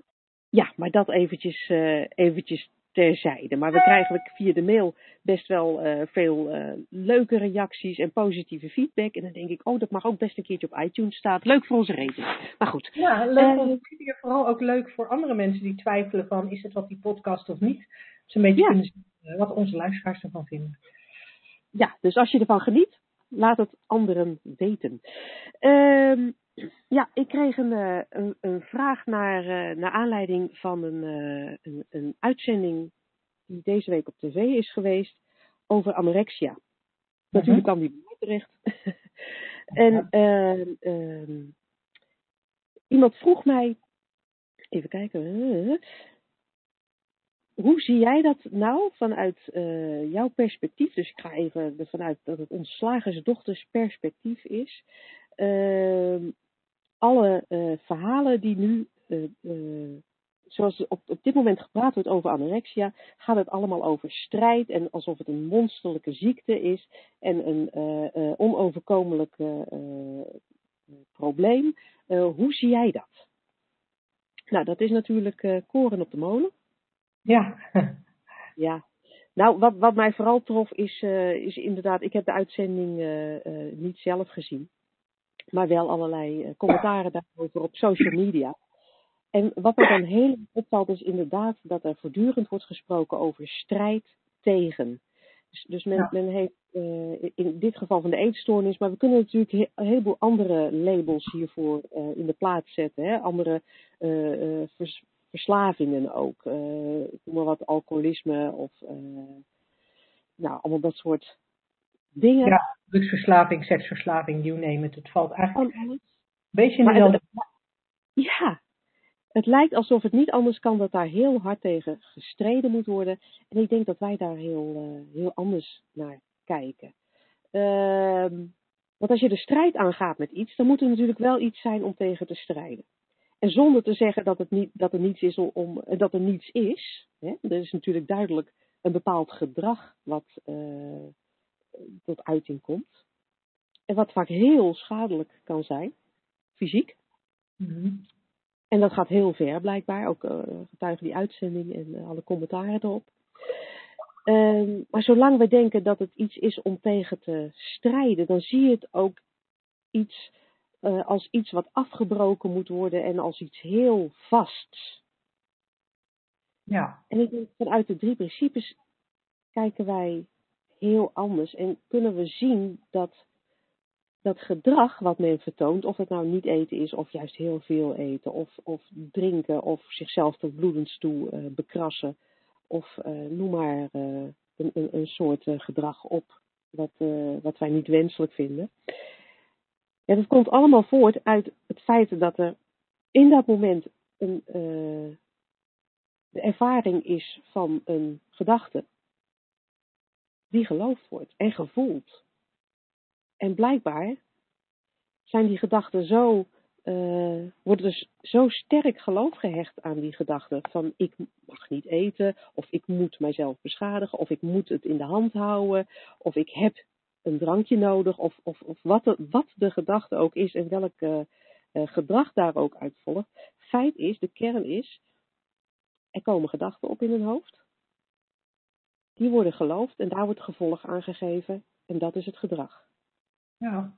ja, maar dat eventjes, eventjes terzijde. Maar we krijgen via de mail best wel uh, veel uh, leuke reacties en positieve feedback. En dan denk ik, oh, dat mag ook best een keertje op iTunes staan. Leuk voor onze rating. Maar goed. Ja, leuk voor onze rating. Vooral ook leuk voor andere mensen die twijfelen van, is het wat die podcast of niet? Ze een beetje ja. kunnen zien wat onze luisteraars ervan vinden. Ja, dus als je ervan geniet, laat het anderen weten. Uh, ja, ik kreeg een, een, een vraag naar, uh, naar aanleiding van een, uh, een, een, uitzending die deze week op tv is geweest over anorexia. Mm -hmm. Natuurlijk kwam die bij mij terecht. en uh, iemand vroeg mij, even kijken, hoe zie jij dat nou vanuit jouw perspectief? Dus ik ga even ervan uit dat het ons slagersdochters perspectief is alle uh, verhalen die nu, zoals op, op dit moment gepraat wordt over anorexia, gaat het allemaal over strijd en alsof het een monsterlijke ziekte is en een onoverkomelijk probleem. hoe zie jij dat? Nou, dat is natuurlijk koren op de molen. Ja. ja. Nou, wat, wat mij vooral trof is, is inderdaad, ik heb de uitzending niet zelf gezien maar wel allerlei commentaren daarover op social media. En wat me dan heel opvalt is inderdaad dat er voortdurend wordt gesproken over strijd tegen. Dus, dus men, ja. men, heeft uh, in dit geval van de eetstoornis, maar we kunnen natuurlijk een heleboel andere labels hiervoor uh, in de plaats zetten. Hè? Andere uh, vers, verslavingen ook. noem maar wat alcoholisme of nou, allemaal dat soort dingen. Ja, drugsverslaving, seksverslaving, you name it. Het valt eigenlijk een beetje in dezelfde... Ja, het lijkt alsof het niet anders kan dat daar heel hard tegen gestreden moet worden. En ik denk dat wij daar heel, uh, heel anders naar kijken. Uh, want als je de strijd aangaat met iets, dan moet er natuurlijk wel iets zijn om tegen te strijden. En zonder te zeggen dat, het niet, dat er niets is om, dat er niets is. Hè? Er is natuurlijk duidelijk een bepaald gedrag wat, uh, tot uiting komt. En wat vaak heel schadelijk kan zijn, fysiek. Mm-hmm. En dat gaat heel ver blijkbaar, ook uh, getuigen die uitzending en uh, alle commentaren erop. Uh, maar zolang we denken dat het iets is om tegen te strijden, dan zie je het ook iets uh, als iets wat afgebroken moet worden en als iets heel vasts. Ja. En ik denk vanuit de drie principes kijken wij heel anders. En kunnen we zien dat dat gedrag wat men vertoont, of het nou niet eten is, of juist heel veel eten, of, of drinken, of zichzelf tot bloedens toe uh, bekrassen, of uh, noem maar uh, een, een, een, soort gedrag op wat, wat wij niet wenselijk vinden. Ja, dat komt allemaal voort uit het feit dat er in dat moment een, de ervaring is van een gedachte die geloofd wordt en gevoeld. En blijkbaar zijn die gedachten zo, uh, worden dus zo sterk geloof gehecht aan die gedachten van ik mag niet eten, of ik moet mijzelf beschadigen, of ik moet het in de hand houden, of ik heb een drankje nodig, of, of, of wat, de, wat de gedachte ook is en welk uh, uh, gedrag daar ook uit volgt. Feit is, de kern is, er komen gedachten op in een hoofd die worden geloofd en daar wordt gevolg aan gegeven en dat is het gedrag. Ja.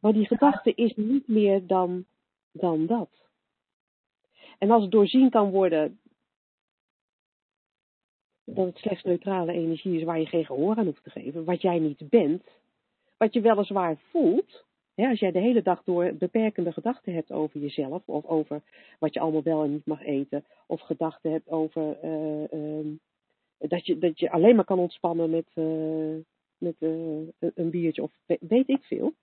Maar die gedachte is niet meer dan, dan dat. En als het doorzien kan worden dat het slechts neutrale energie is waar je geen gehoor aan hoeft te geven, wat jij niet bent, wat je weliswaar voelt, als jij de hele dag door beperkende gedachten hebt over jezelf, of over wat je allemaal wel en niet mag eten, of gedachten hebt over uh, uh, dat je, dat je alleen maar kan ontspannen met, uh, met uh, een biertje of weet ik veel.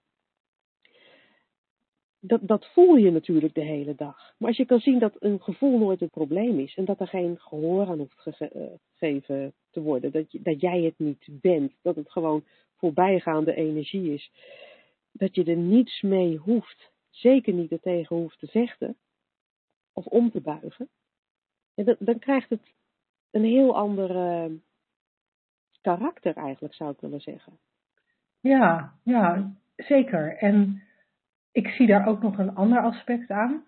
dat, dat voel je natuurlijk de hele dag. Maar als je kan zien dat een gevoel nooit het probleem is en dat er geen gehoor aan hoeft gegeven te worden, dat, je, dat jij het niet bent, dat het gewoon voorbijgaande energie is, dat je er niets mee hoeft, zeker niet ertegen hoeft te vechten of om te buigen, en dan, dan krijgt het een heel ander uh, karakter eigenlijk, zou ik willen zeggen. Ja, ja, zeker. En ik zie daar ook nog een ander aspect aan.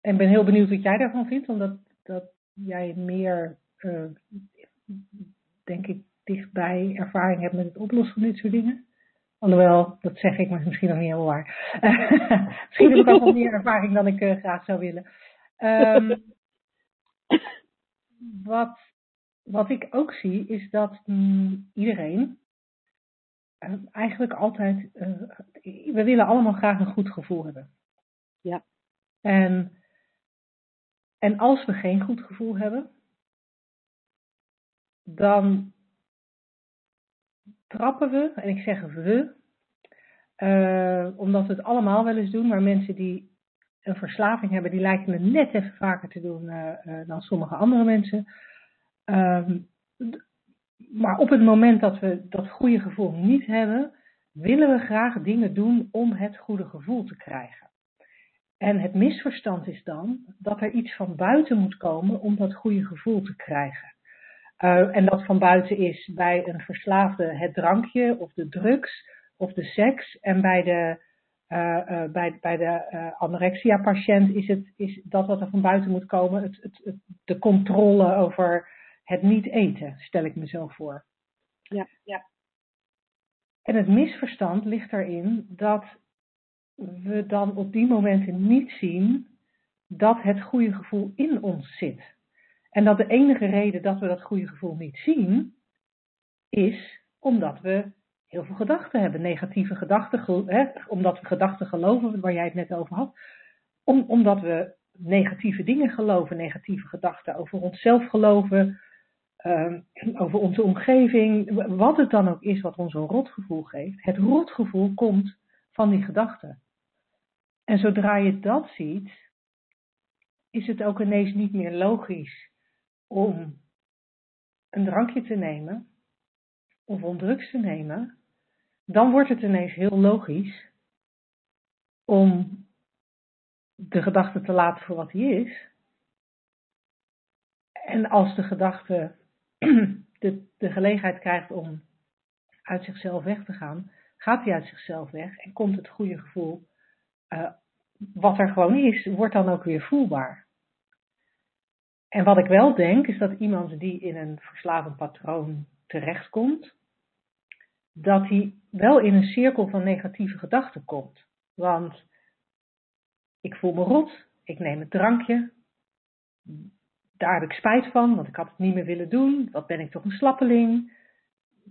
En ben heel benieuwd wat jij daarvan vindt, omdat dat jij meer, uh, denk ik, dichtbij ervaring hebt met het oplossen van dit soort dingen. Alhoewel, dat zeg ik, maar misschien nog niet helemaal waar. misschien heb ik ook wel meer ervaring dan ik uh, graag zou willen. Um, wat, wat ik ook zie, is dat mm, iedereen uh, eigenlijk altijd, uh, we willen allemaal graag een goed gevoel hebben. Ja. En, en als we geen goed gevoel hebben, dan trappen we, en ik zeg we, uh, omdat we het allemaal wel eens doen, maar mensen die een verslaving hebben, die lijken het net even vaker te doen dan sommige andere mensen. Um, maar op het moment dat we dat goede gevoel niet hebben, willen we graag dingen doen om het goede gevoel te krijgen. En het misverstand is dan dat er iets van buiten moet komen om dat goede gevoel te krijgen. Uh, en dat van buiten is bij een verslaafde het drankje of de drugs of de seks. En bij de, uh, uh, bij, bij de anorexia-patiënt is, het, is dat wat er van buiten moet komen, het, het, de controle over het niet eten, stel ik mezelf voor. Ja, ja. En het misverstand ligt erin dat we dan op die momenten niet zien dat het goede gevoel in ons zit. En dat de enige reden dat we dat goede gevoel niet zien, is omdat we heel veel gedachten hebben, negatieve gedachten, hè, omdat we gedachten geloven, waar jij het net over had, om, omdat we negatieve dingen geloven, negatieve gedachten over onszelf geloven, uh, over onze omgeving, wat het dan ook is wat ons een rotgevoel geeft. Het rotgevoel komt van die gedachten. En zodra je dat ziet, is het ook ineens niet meer logisch om een drankje te nemen of om drugs te nemen, dan wordt het ineens heel logisch om de gedachte te laten voor wat hij is. En als de gedachte de, de gelegenheid krijgt om uit zichzelf weg te gaan, gaat hij uit zichzelf weg en komt het goede gevoel, uh, wat er gewoon is, wordt dan ook weer voelbaar. En wat ik wel denk, is dat iemand die in een verslavend patroon terechtkomt, dat hij wel in een cirkel van negatieve gedachten komt. Want ik voel me rot, ik neem een drankje, daar heb ik spijt van, want ik had het niet meer willen doen. Wat ben ik toch een slappeling.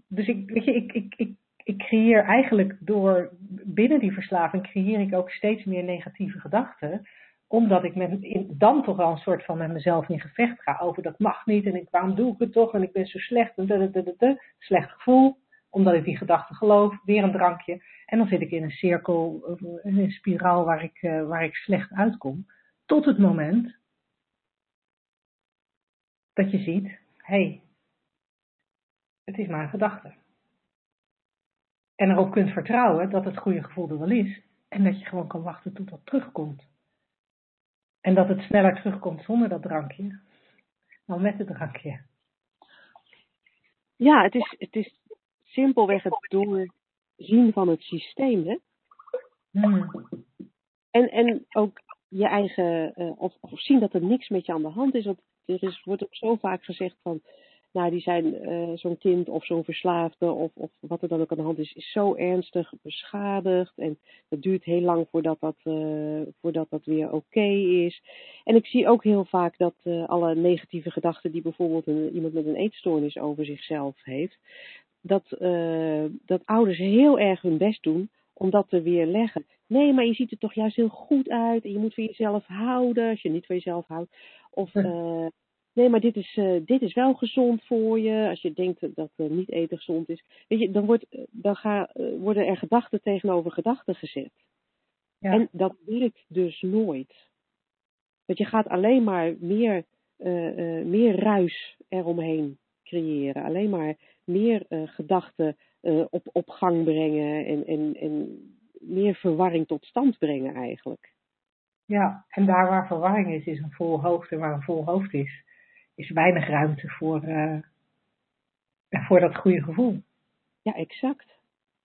Dus ik, weet je, ik, ik, ik, ik creëer eigenlijk door binnen die verslaving creëer ik ook steeds meer negatieve gedachten. Omdat ik met, dan toch wel een soort van met mezelf in gevecht ga over dat mag niet en ik, waarom doe ik het toch en ik ben zo slecht en slecht gevoel. Omdat ik die gedachten geloof, weer een drankje. En dan zit ik in een cirkel, in een spiraal waar ik, uh, waar ik slecht uitkom. Tot het moment dat je ziet, hé, hey, het is maar een gedachte. En erop kunt vertrouwen dat het goede gevoel er wel is. En dat je gewoon kan wachten tot dat terugkomt. En dat het sneller terugkomt zonder dat drankje dan met het drankje. Ja, het is, het is simpelweg het doorzien van het systeem. Hè? Hmm. En, en ook je eigen, uh, of, of zien dat er niks met je aan de hand is. Want er is, wordt ook zo vaak gezegd van, nou die zijn uh, zo'n kind of zo'n verslaafde of, of wat er dan ook aan de hand is, is zo ernstig beschadigd en het duurt heel lang voordat dat, uh, voordat dat weer oké is. En ik zie ook heel vaak dat uh, alle negatieve gedachten die bijvoorbeeld een, iemand met een eetstoornis over zichzelf heeft, dat, dat ouders heel erg hun best doen om dat te weerleggen. Nee, maar je ziet er toch juist heel goed uit en je moet van jezelf houden als je niet van jezelf houdt. Of uh, nee, maar dit is, uh, dit is wel gezond voor je. Als je denkt dat uh, niet eten gezond is. Weet je, dan, wordt, dan ga, worden er gedachten tegenover gedachten gezet. Ja. En dat werkt dus nooit. Want je gaat alleen maar meer, meer ruis eromheen creëren. Alleen maar meer gedachten op, op gang brengen en, en, en meer verwarring tot stand brengen eigenlijk. Ja, en daar waar verwarring is, is een vol hoofd. En waar een vol hoofd is, is weinig ruimte voor, voor dat goede gevoel. Ja, exact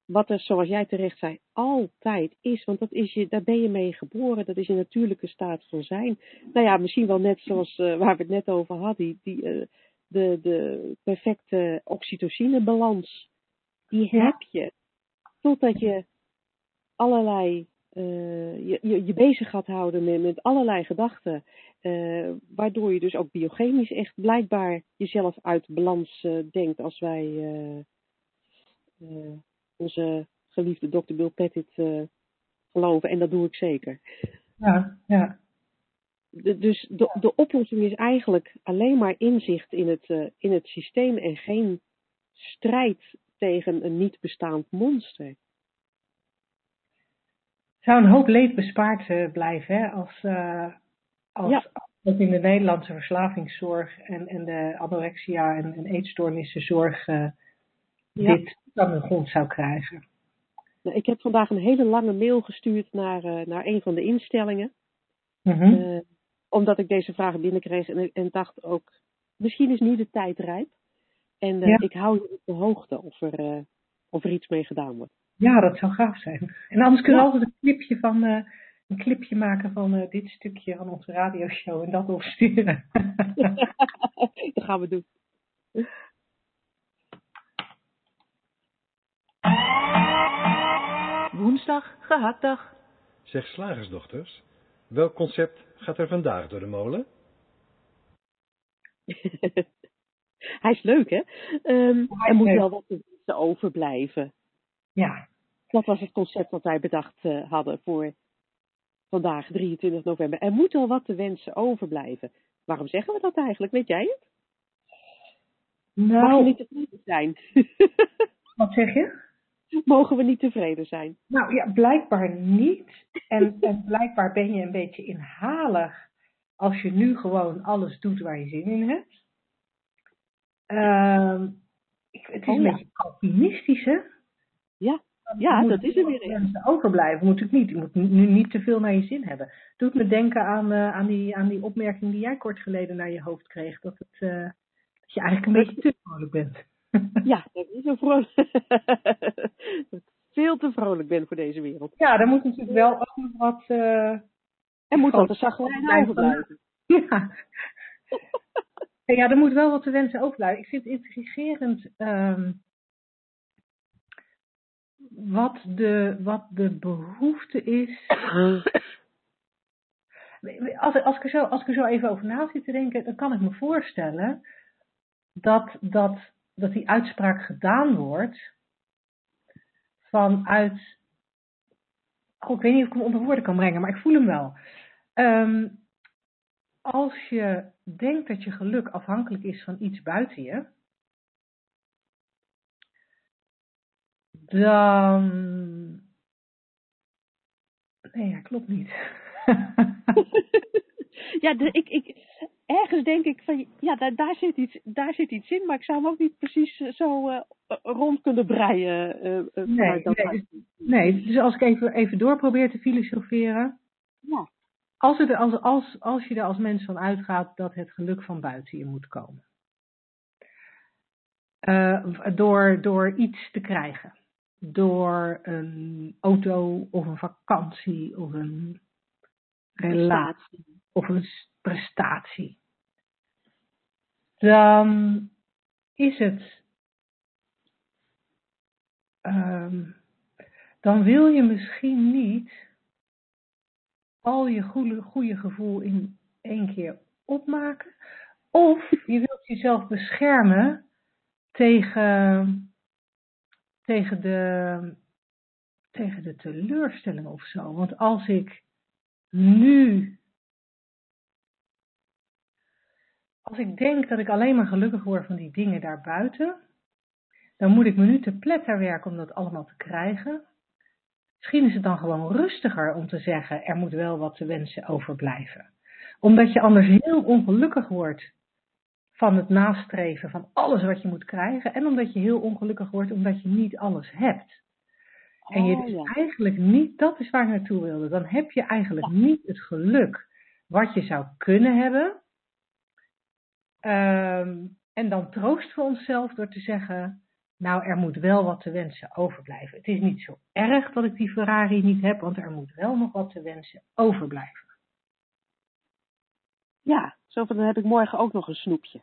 wat er, zoals jij terecht zei, altijd is. Want dat is je, daar ben je mee geboren. Dat is je natuurlijke staat van zijn. Nou ja, misschien wel net zoals uh, waar we het net over hadden. Die, die uh, de, de perfecte oxytocinebalans. Die heb je. Totdat je allerlei. Uh, je, je, je, bezig gaat houden met, met allerlei gedachten. waardoor je dus ook biochemisch echt blijkbaar jezelf uit balans denkt als wij onze geliefde dokter Bill Pettit geloven. En dat doe ik zeker. Ja, ja. De, dus de, de oplossing is eigenlijk alleen maar inzicht in het, in het systeem en geen strijd tegen een niet bestaand monster. Zou een hoop leed bespaard uh, blijven hè? als, als, ja. als in de Nederlandse verslavingszorg en, en de anorexia en, en eetstoornissenzorg ja. dit dan een grond zou krijgen. Nou, ik heb vandaag een hele lange mail gestuurd naar, naar een van de instellingen. Mm uh, omdat ik deze vragen binnenkreeg en, en dacht ook, misschien is nu de tijd rijp. En uh, ja. ik hou je op de hoogte of er, of er iets mee gedaan wordt. Ja, dat zou gaaf zijn. En anders kunnen we ja. altijd een clipje, van, een clipje maken van dit stukje van onze radioshow en dat opsturen. dat gaan we doen. Woensdag, gehaktdag. Zeg slagersdochters, welk concept gaat er vandaag door de molen? Hij is leuk, hè? Um, er moet wel wat te overblijven. Ja. Dat was het concept wat wij bedacht uh, hadden voor vandaag, 23 november. Er moet wel wat te wensen overblijven. Waarom zeggen we dat eigenlijk? Weet jij het? Nou, Mag je niet tevreden zijn? wat zeg je? Mogen we niet tevreden zijn? Nou ja, blijkbaar niet. En, en blijkbaar ben je een beetje inhalig als je nu gewoon alles doet waar je zin in hebt. Uh, het is oh, een ja. beetje alpinistisch, hè? Ja, ja dat is er weer in. Overblijven moet ik niet. Je moet nu niet te veel naar je zin hebben. Doet me denken aan, uh, aan, die, aan die opmerking die jij kort geleden naar je hoofd kreeg. Dat, het, uh, dat je eigenlijk een beetje te vrolijk bent. Ja, dat is zo vrolijk. dat veel te vrolijk ben voor deze wereld. Ja, daar moet natuurlijk wel ook wat... Uh, er moet wat de overblijven. Ja. ja, er moet wel wat te wensen overblijven. Ik vind het intrigerend um, wat, de, wat de behoefte is... Als, als, ik er zo, als ik er zo even over na zit te denken, dan kan ik me voorstellen dat, dat dat die uitspraak gedaan wordt vanuit. Ik weet niet of ik hem onder woorden kan brengen, maar ik voel hem wel. Um, als je denkt dat je geluk afhankelijk is van iets buiten je, dan. Nee, dat klopt niet. ja, de, ik, ik, ergens denk ik van, ja, daar, daar, zit iets, daar zit iets in, maar ik zou hem ook niet precies eh, zo uh, rond kunnen breien. Uh, nee, nee, nee, dus als ik even, even door probeer te filosoferen. Ja. Als, het, als, als, als je er als mens van uitgaat dat het geluk van buiten je moet komen. Uh, door, door iets te krijgen. Door een auto of een vakantie of een relatie of een prestatie, dan is het, um, dan wil je misschien niet al je goede, goede gevoel in één keer opmaken, of je wilt jezelf beschermen tegen, tegen, de, tegen de teleurstelling of zo. Want als ik nu als ik denk dat ik alleen maar gelukkig word van die dingen daarbuiten, dan moet ik me nu te pletter werken om dat allemaal te krijgen. Misschien is het dan gewoon rustiger om te zeggen, er moet wel wat te wensen overblijven. Omdat je anders heel ongelukkig wordt van het nastreven van alles wat je moet krijgen. En omdat je heel ongelukkig wordt omdat je niet alles hebt. En je Oh, dus ja. eigenlijk niet, dat is waar ik naartoe wilde, dan heb je eigenlijk niet het geluk wat je zou kunnen hebben. Ehm, en dan troosten we onszelf door te zeggen, nou er moet wel wat te wensen overblijven. Het is niet zo erg dat ik die Ferrari niet heb, want er moet wel nog wat te wensen overblijven. Ja, zo dan heb ik morgen ook nog een snoepje.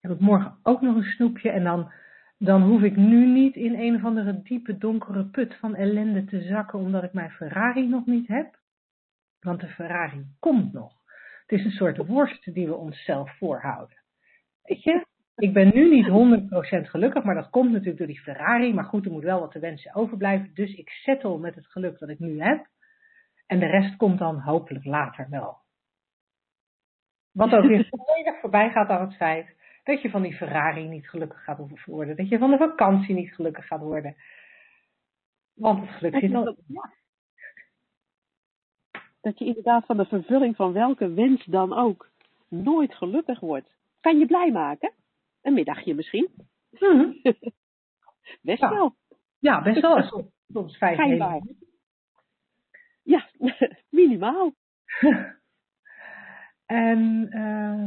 heb ik morgen ook nog een snoepje en dan, dan hoef ik nu niet in een of andere diepe donkere put van ellende te zakken omdat ik mijn Ferrari nog niet heb. Want de Ferrari komt nog. Het is een soort worst die we onszelf voorhouden. Weet je, ik ben nu niet 100% gelukkig, maar dat komt natuurlijk door die Ferrari. Maar goed, er moet wel wat te wensen overblijven. Dus ik settle met het geluk dat ik nu heb. En de rest komt dan hopelijk later wel. Wat ook weer volledig voorbij gaat aan het feit dat je van die Ferrari niet gelukkig gaat worden. Dat je van de vakantie niet gelukkig gaat worden. Want het geluk zit al. Ja. Dat je inderdaad van de vervulling van welke wens dan ook nooit gelukkig wordt. Kan je blij maken? Een middagje misschien? Hm. Best Ja. wel. Ja, best wel. Soms, soms vijf Ja, minimaal. En eh,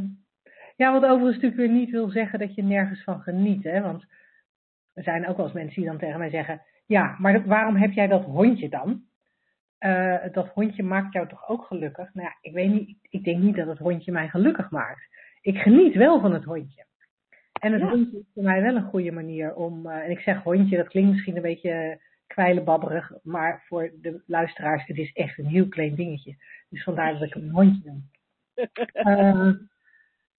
ja, wat overigens natuurlijk weer niet wil zeggen dat je nergens van geniet. Hè? Want er zijn ook wel eens mensen die dan tegen mij zeggen: Ja, maar waarom heb jij dat hondje dan? Eh, dat hondje maakt jou toch ook gelukkig? Nou ja, ik weet niet, ik denk niet dat het hondje mij gelukkig maakt. Ik geniet wel van het hondje. En het Ja. hondje is voor mij wel een goede manier om, eh, en ik zeg hondje, dat klinkt misschien een beetje kwijlenbabberig, maar voor de luisteraars, het is echt een heel klein dingetje. Dus vandaar dat ik een hondje noem.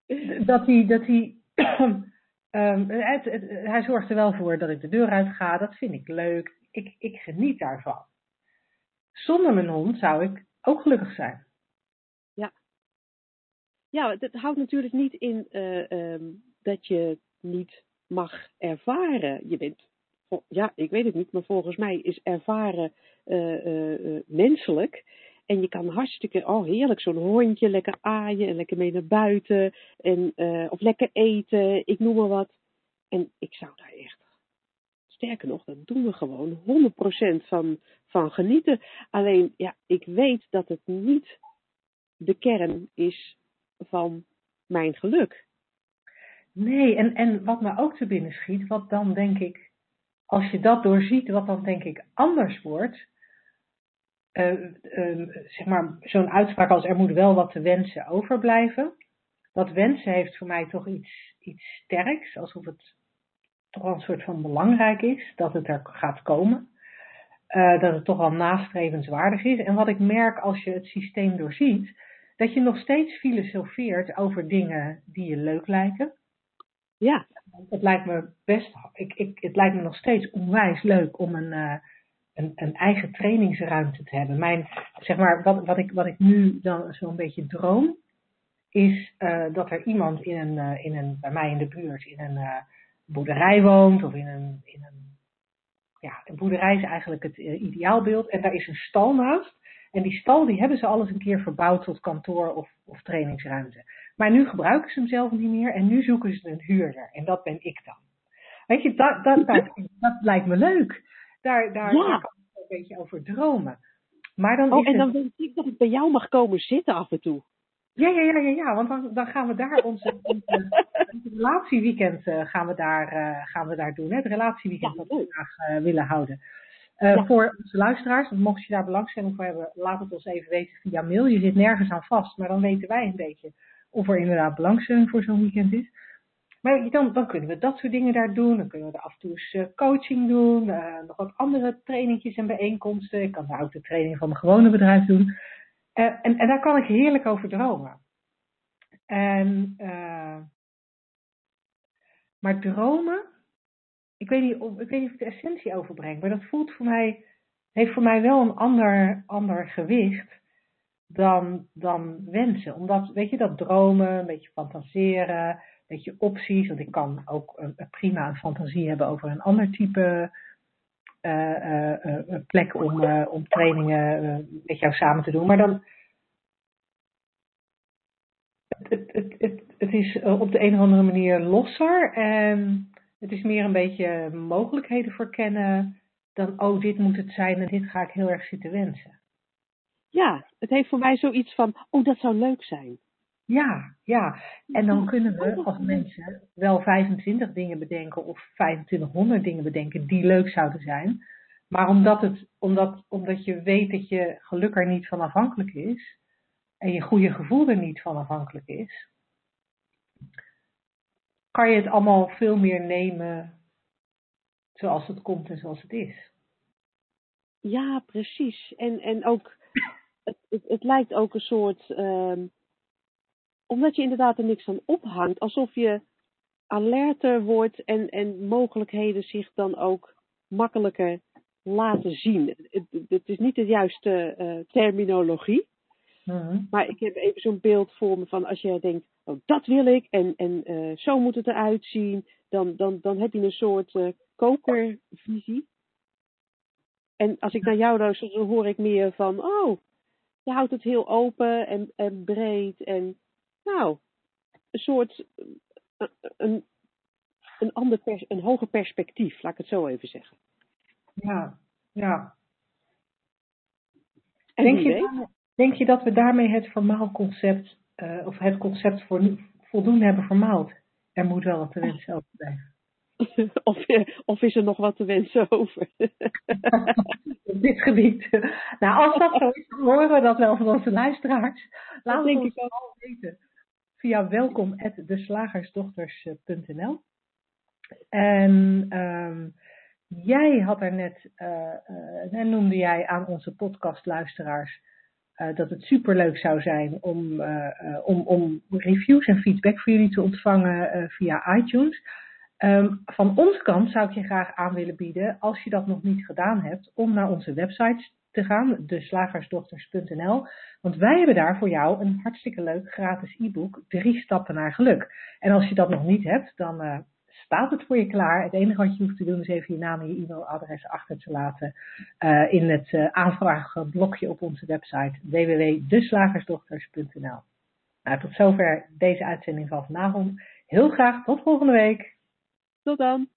Eh, dat hij, dat hij, ehm, hij zorgt er wel voor dat ik de deur uit ga. Dat vind ik leuk. Ik, ik geniet daarvan. Zonder mijn hond zou ik ook gelukkig zijn. Ja, het houdt natuurlijk niet in eh, ehm, dat je niet mag ervaren. Je bent, ja, ik weet het niet, maar volgens mij is ervaren eh, eh, menselijk. En je kan hartstikke, oh heerlijk, zo'n hondje, lekker aaien en lekker mee naar buiten. En, eh, of lekker eten, ik noem maar wat. En ik zou daar echt, sterker nog, dat doen we gewoon 100% van, van genieten. Alleen, ja, ik weet dat het niet de kern is van mijn geluk. Nee, en, en wat me ook te binnen schiet, wat dan denk ik, als je dat doorziet, wat dan denk ik anders wordt. Eh, eh, zeg maar, zo'n uitspraak als er moet wel wat te wensen overblijven. Dat wensen heeft voor mij toch iets, iets sterks, alsof het toch wel een soort van belangrijk is dat het er gaat komen. Eh, dat het toch wel nastrevenswaardig is. En wat ik merk als je het systeem doorziet, dat je nog steeds filosofeert over dingen die je leuk lijken. Ja, Het lijkt me best, ik, ik, het lijkt me nog steeds onwijs leuk om een, eh, een, een eigen trainingsruimte te hebben. Mijn, zeg maar, wat, wat, ik, wat ik nu dan zo'n beetje droom, is eh, dat er iemand in een, eh, in een, bij mij in de buurt in een eh, boerderij woont of in een, in een, ja, een boerderij is eigenlijk het ideaalbeeld en daar is een stal naast. En die stal die hebben ze alles een keer verbouwd tot kantoor of, of trainingsruimte. Maar nu gebruiken ze hem zelf niet meer en nu zoeken ze een huurder. En dat ben ik dan. Weet je, dat, dat, dat, dat lijkt me leuk. Daar, daar, Ja. daar kan ik een beetje over dromen. Maar dan oh, is en het- dan weet ik dat ik bij jou mag komen zitten af en toe. ja, ja, ja, ja, ja, want dan, dan gaan we daar onze, onze, onze relatieweekend eh, gaan we daar, eh, gaan we daar doen. Hè? Het relatieweekend Ja, dat we graag eh, willen houden. Ja. Voor onze luisteraars, mocht je daar belangstelling voor hebben, laat het ons even weten via mail. Je zit nergens aan vast, maar dan weten wij een beetje of er inderdaad belangstelling voor zo'n weekend is. Maar dan, dan kunnen we dat soort dingen daar doen. Dan kunnen we er af en toe eens eh, coaching doen. eh, nog wat andere trainingjes en bijeenkomsten. Ik kan daar ook de training van mijn gewone bedrijf doen. Eh, en, en daar kan ik heerlijk over dromen. En, maar dromen, ik weet, niet of, ik weet niet of ik de essentie overbreng, maar dat voelt voor mij, heeft voor mij wel een ander, ander gewicht dan, dan wensen. Omdat, weet je, dat dromen, een beetje fantaseren, beetje opties, want ik kan ook prima een fantasie hebben over een ander type plek om, om trainingen met jou samen te doen. Maar dan. Het, het, het, het is op de een of andere manier losser. En het is meer een beetje mogelijkheden verkennen dan, oh, dit moet het zijn en dit ga ik heel erg zitten wensen. Ja, het heeft voor mij zoiets van, oh, dat zou leuk zijn. Ja, ja. En dan kunnen we als mensen wel 25 dingen bedenken of 2500 dingen bedenken die leuk zouden zijn. Maar omdat, het, omdat, omdat je weet dat je geluk er niet van afhankelijk is en je goede gevoel er niet van afhankelijk is, kan je het allemaal veel meer nemen zoals het komt en zoals het is. Ja, precies. En, en ook, het, het, het lijkt ook een soort, um, omdat je inderdaad er niks aan ophangt, alsof je alerter wordt en, en mogelijkheden zich dan ook makkelijker laten zien. Het, het is niet de juiste uh, terminologie, mm-hmm. maar ik heb even zo'n beeld voor me van als je denkt, oh, dat wil ik en, en uh, zo moet het eruit zien, dan, dan, dan heb je een soort uh, kokervisie. En als ik naar jou luister, dan hoor ik meer van, oh, je houdt het heel open en, en breed en, nou, een soort, eh, een, een, ander pers, een hoger perspectief, laat ik het zo even zeggen. Ja, ja. denk, je, denk je dat we daarmee het formaalconcept, uh, of het concept voor, voldoende hebben vermaald? Er moet wel wat te wensen over blijven. Of, of is er nog wat te wensen over? Op dit gebied. Nou, als dat zo is, dan horen we dat wel van onze luisteraars. Laat het ons vooral weten via welkom@deslagersdochters.nl. En um, jij had er net, uh, noemde jij aan onze podcastluisteraars uh, dat het superleuk zou zijn om, om, om reviews en feedback voor jullie te ontvangen via iTunes. Um, van onze kant zou ik je graag aan willen bieden, als je dat nog niet gedaan hebt, om naar onze website te gaan, deslagersdochters.nl. Want wij hebben daar voor jou een hartstikke leuk gratis e-book, Drie Stappen naar Geluk. En als je dat nog niet hebt, dan uh, staat het voor je klaar. Het enige wat je hoeft te doen is even je naam en je e-mailadres achter te laten uh, in het uh, aanvraagblokje op onze website www.deslagersdochters.nl. Nou, tot zover deze uitzending van vanavond. Heel graag tot volgende week. Tot dan.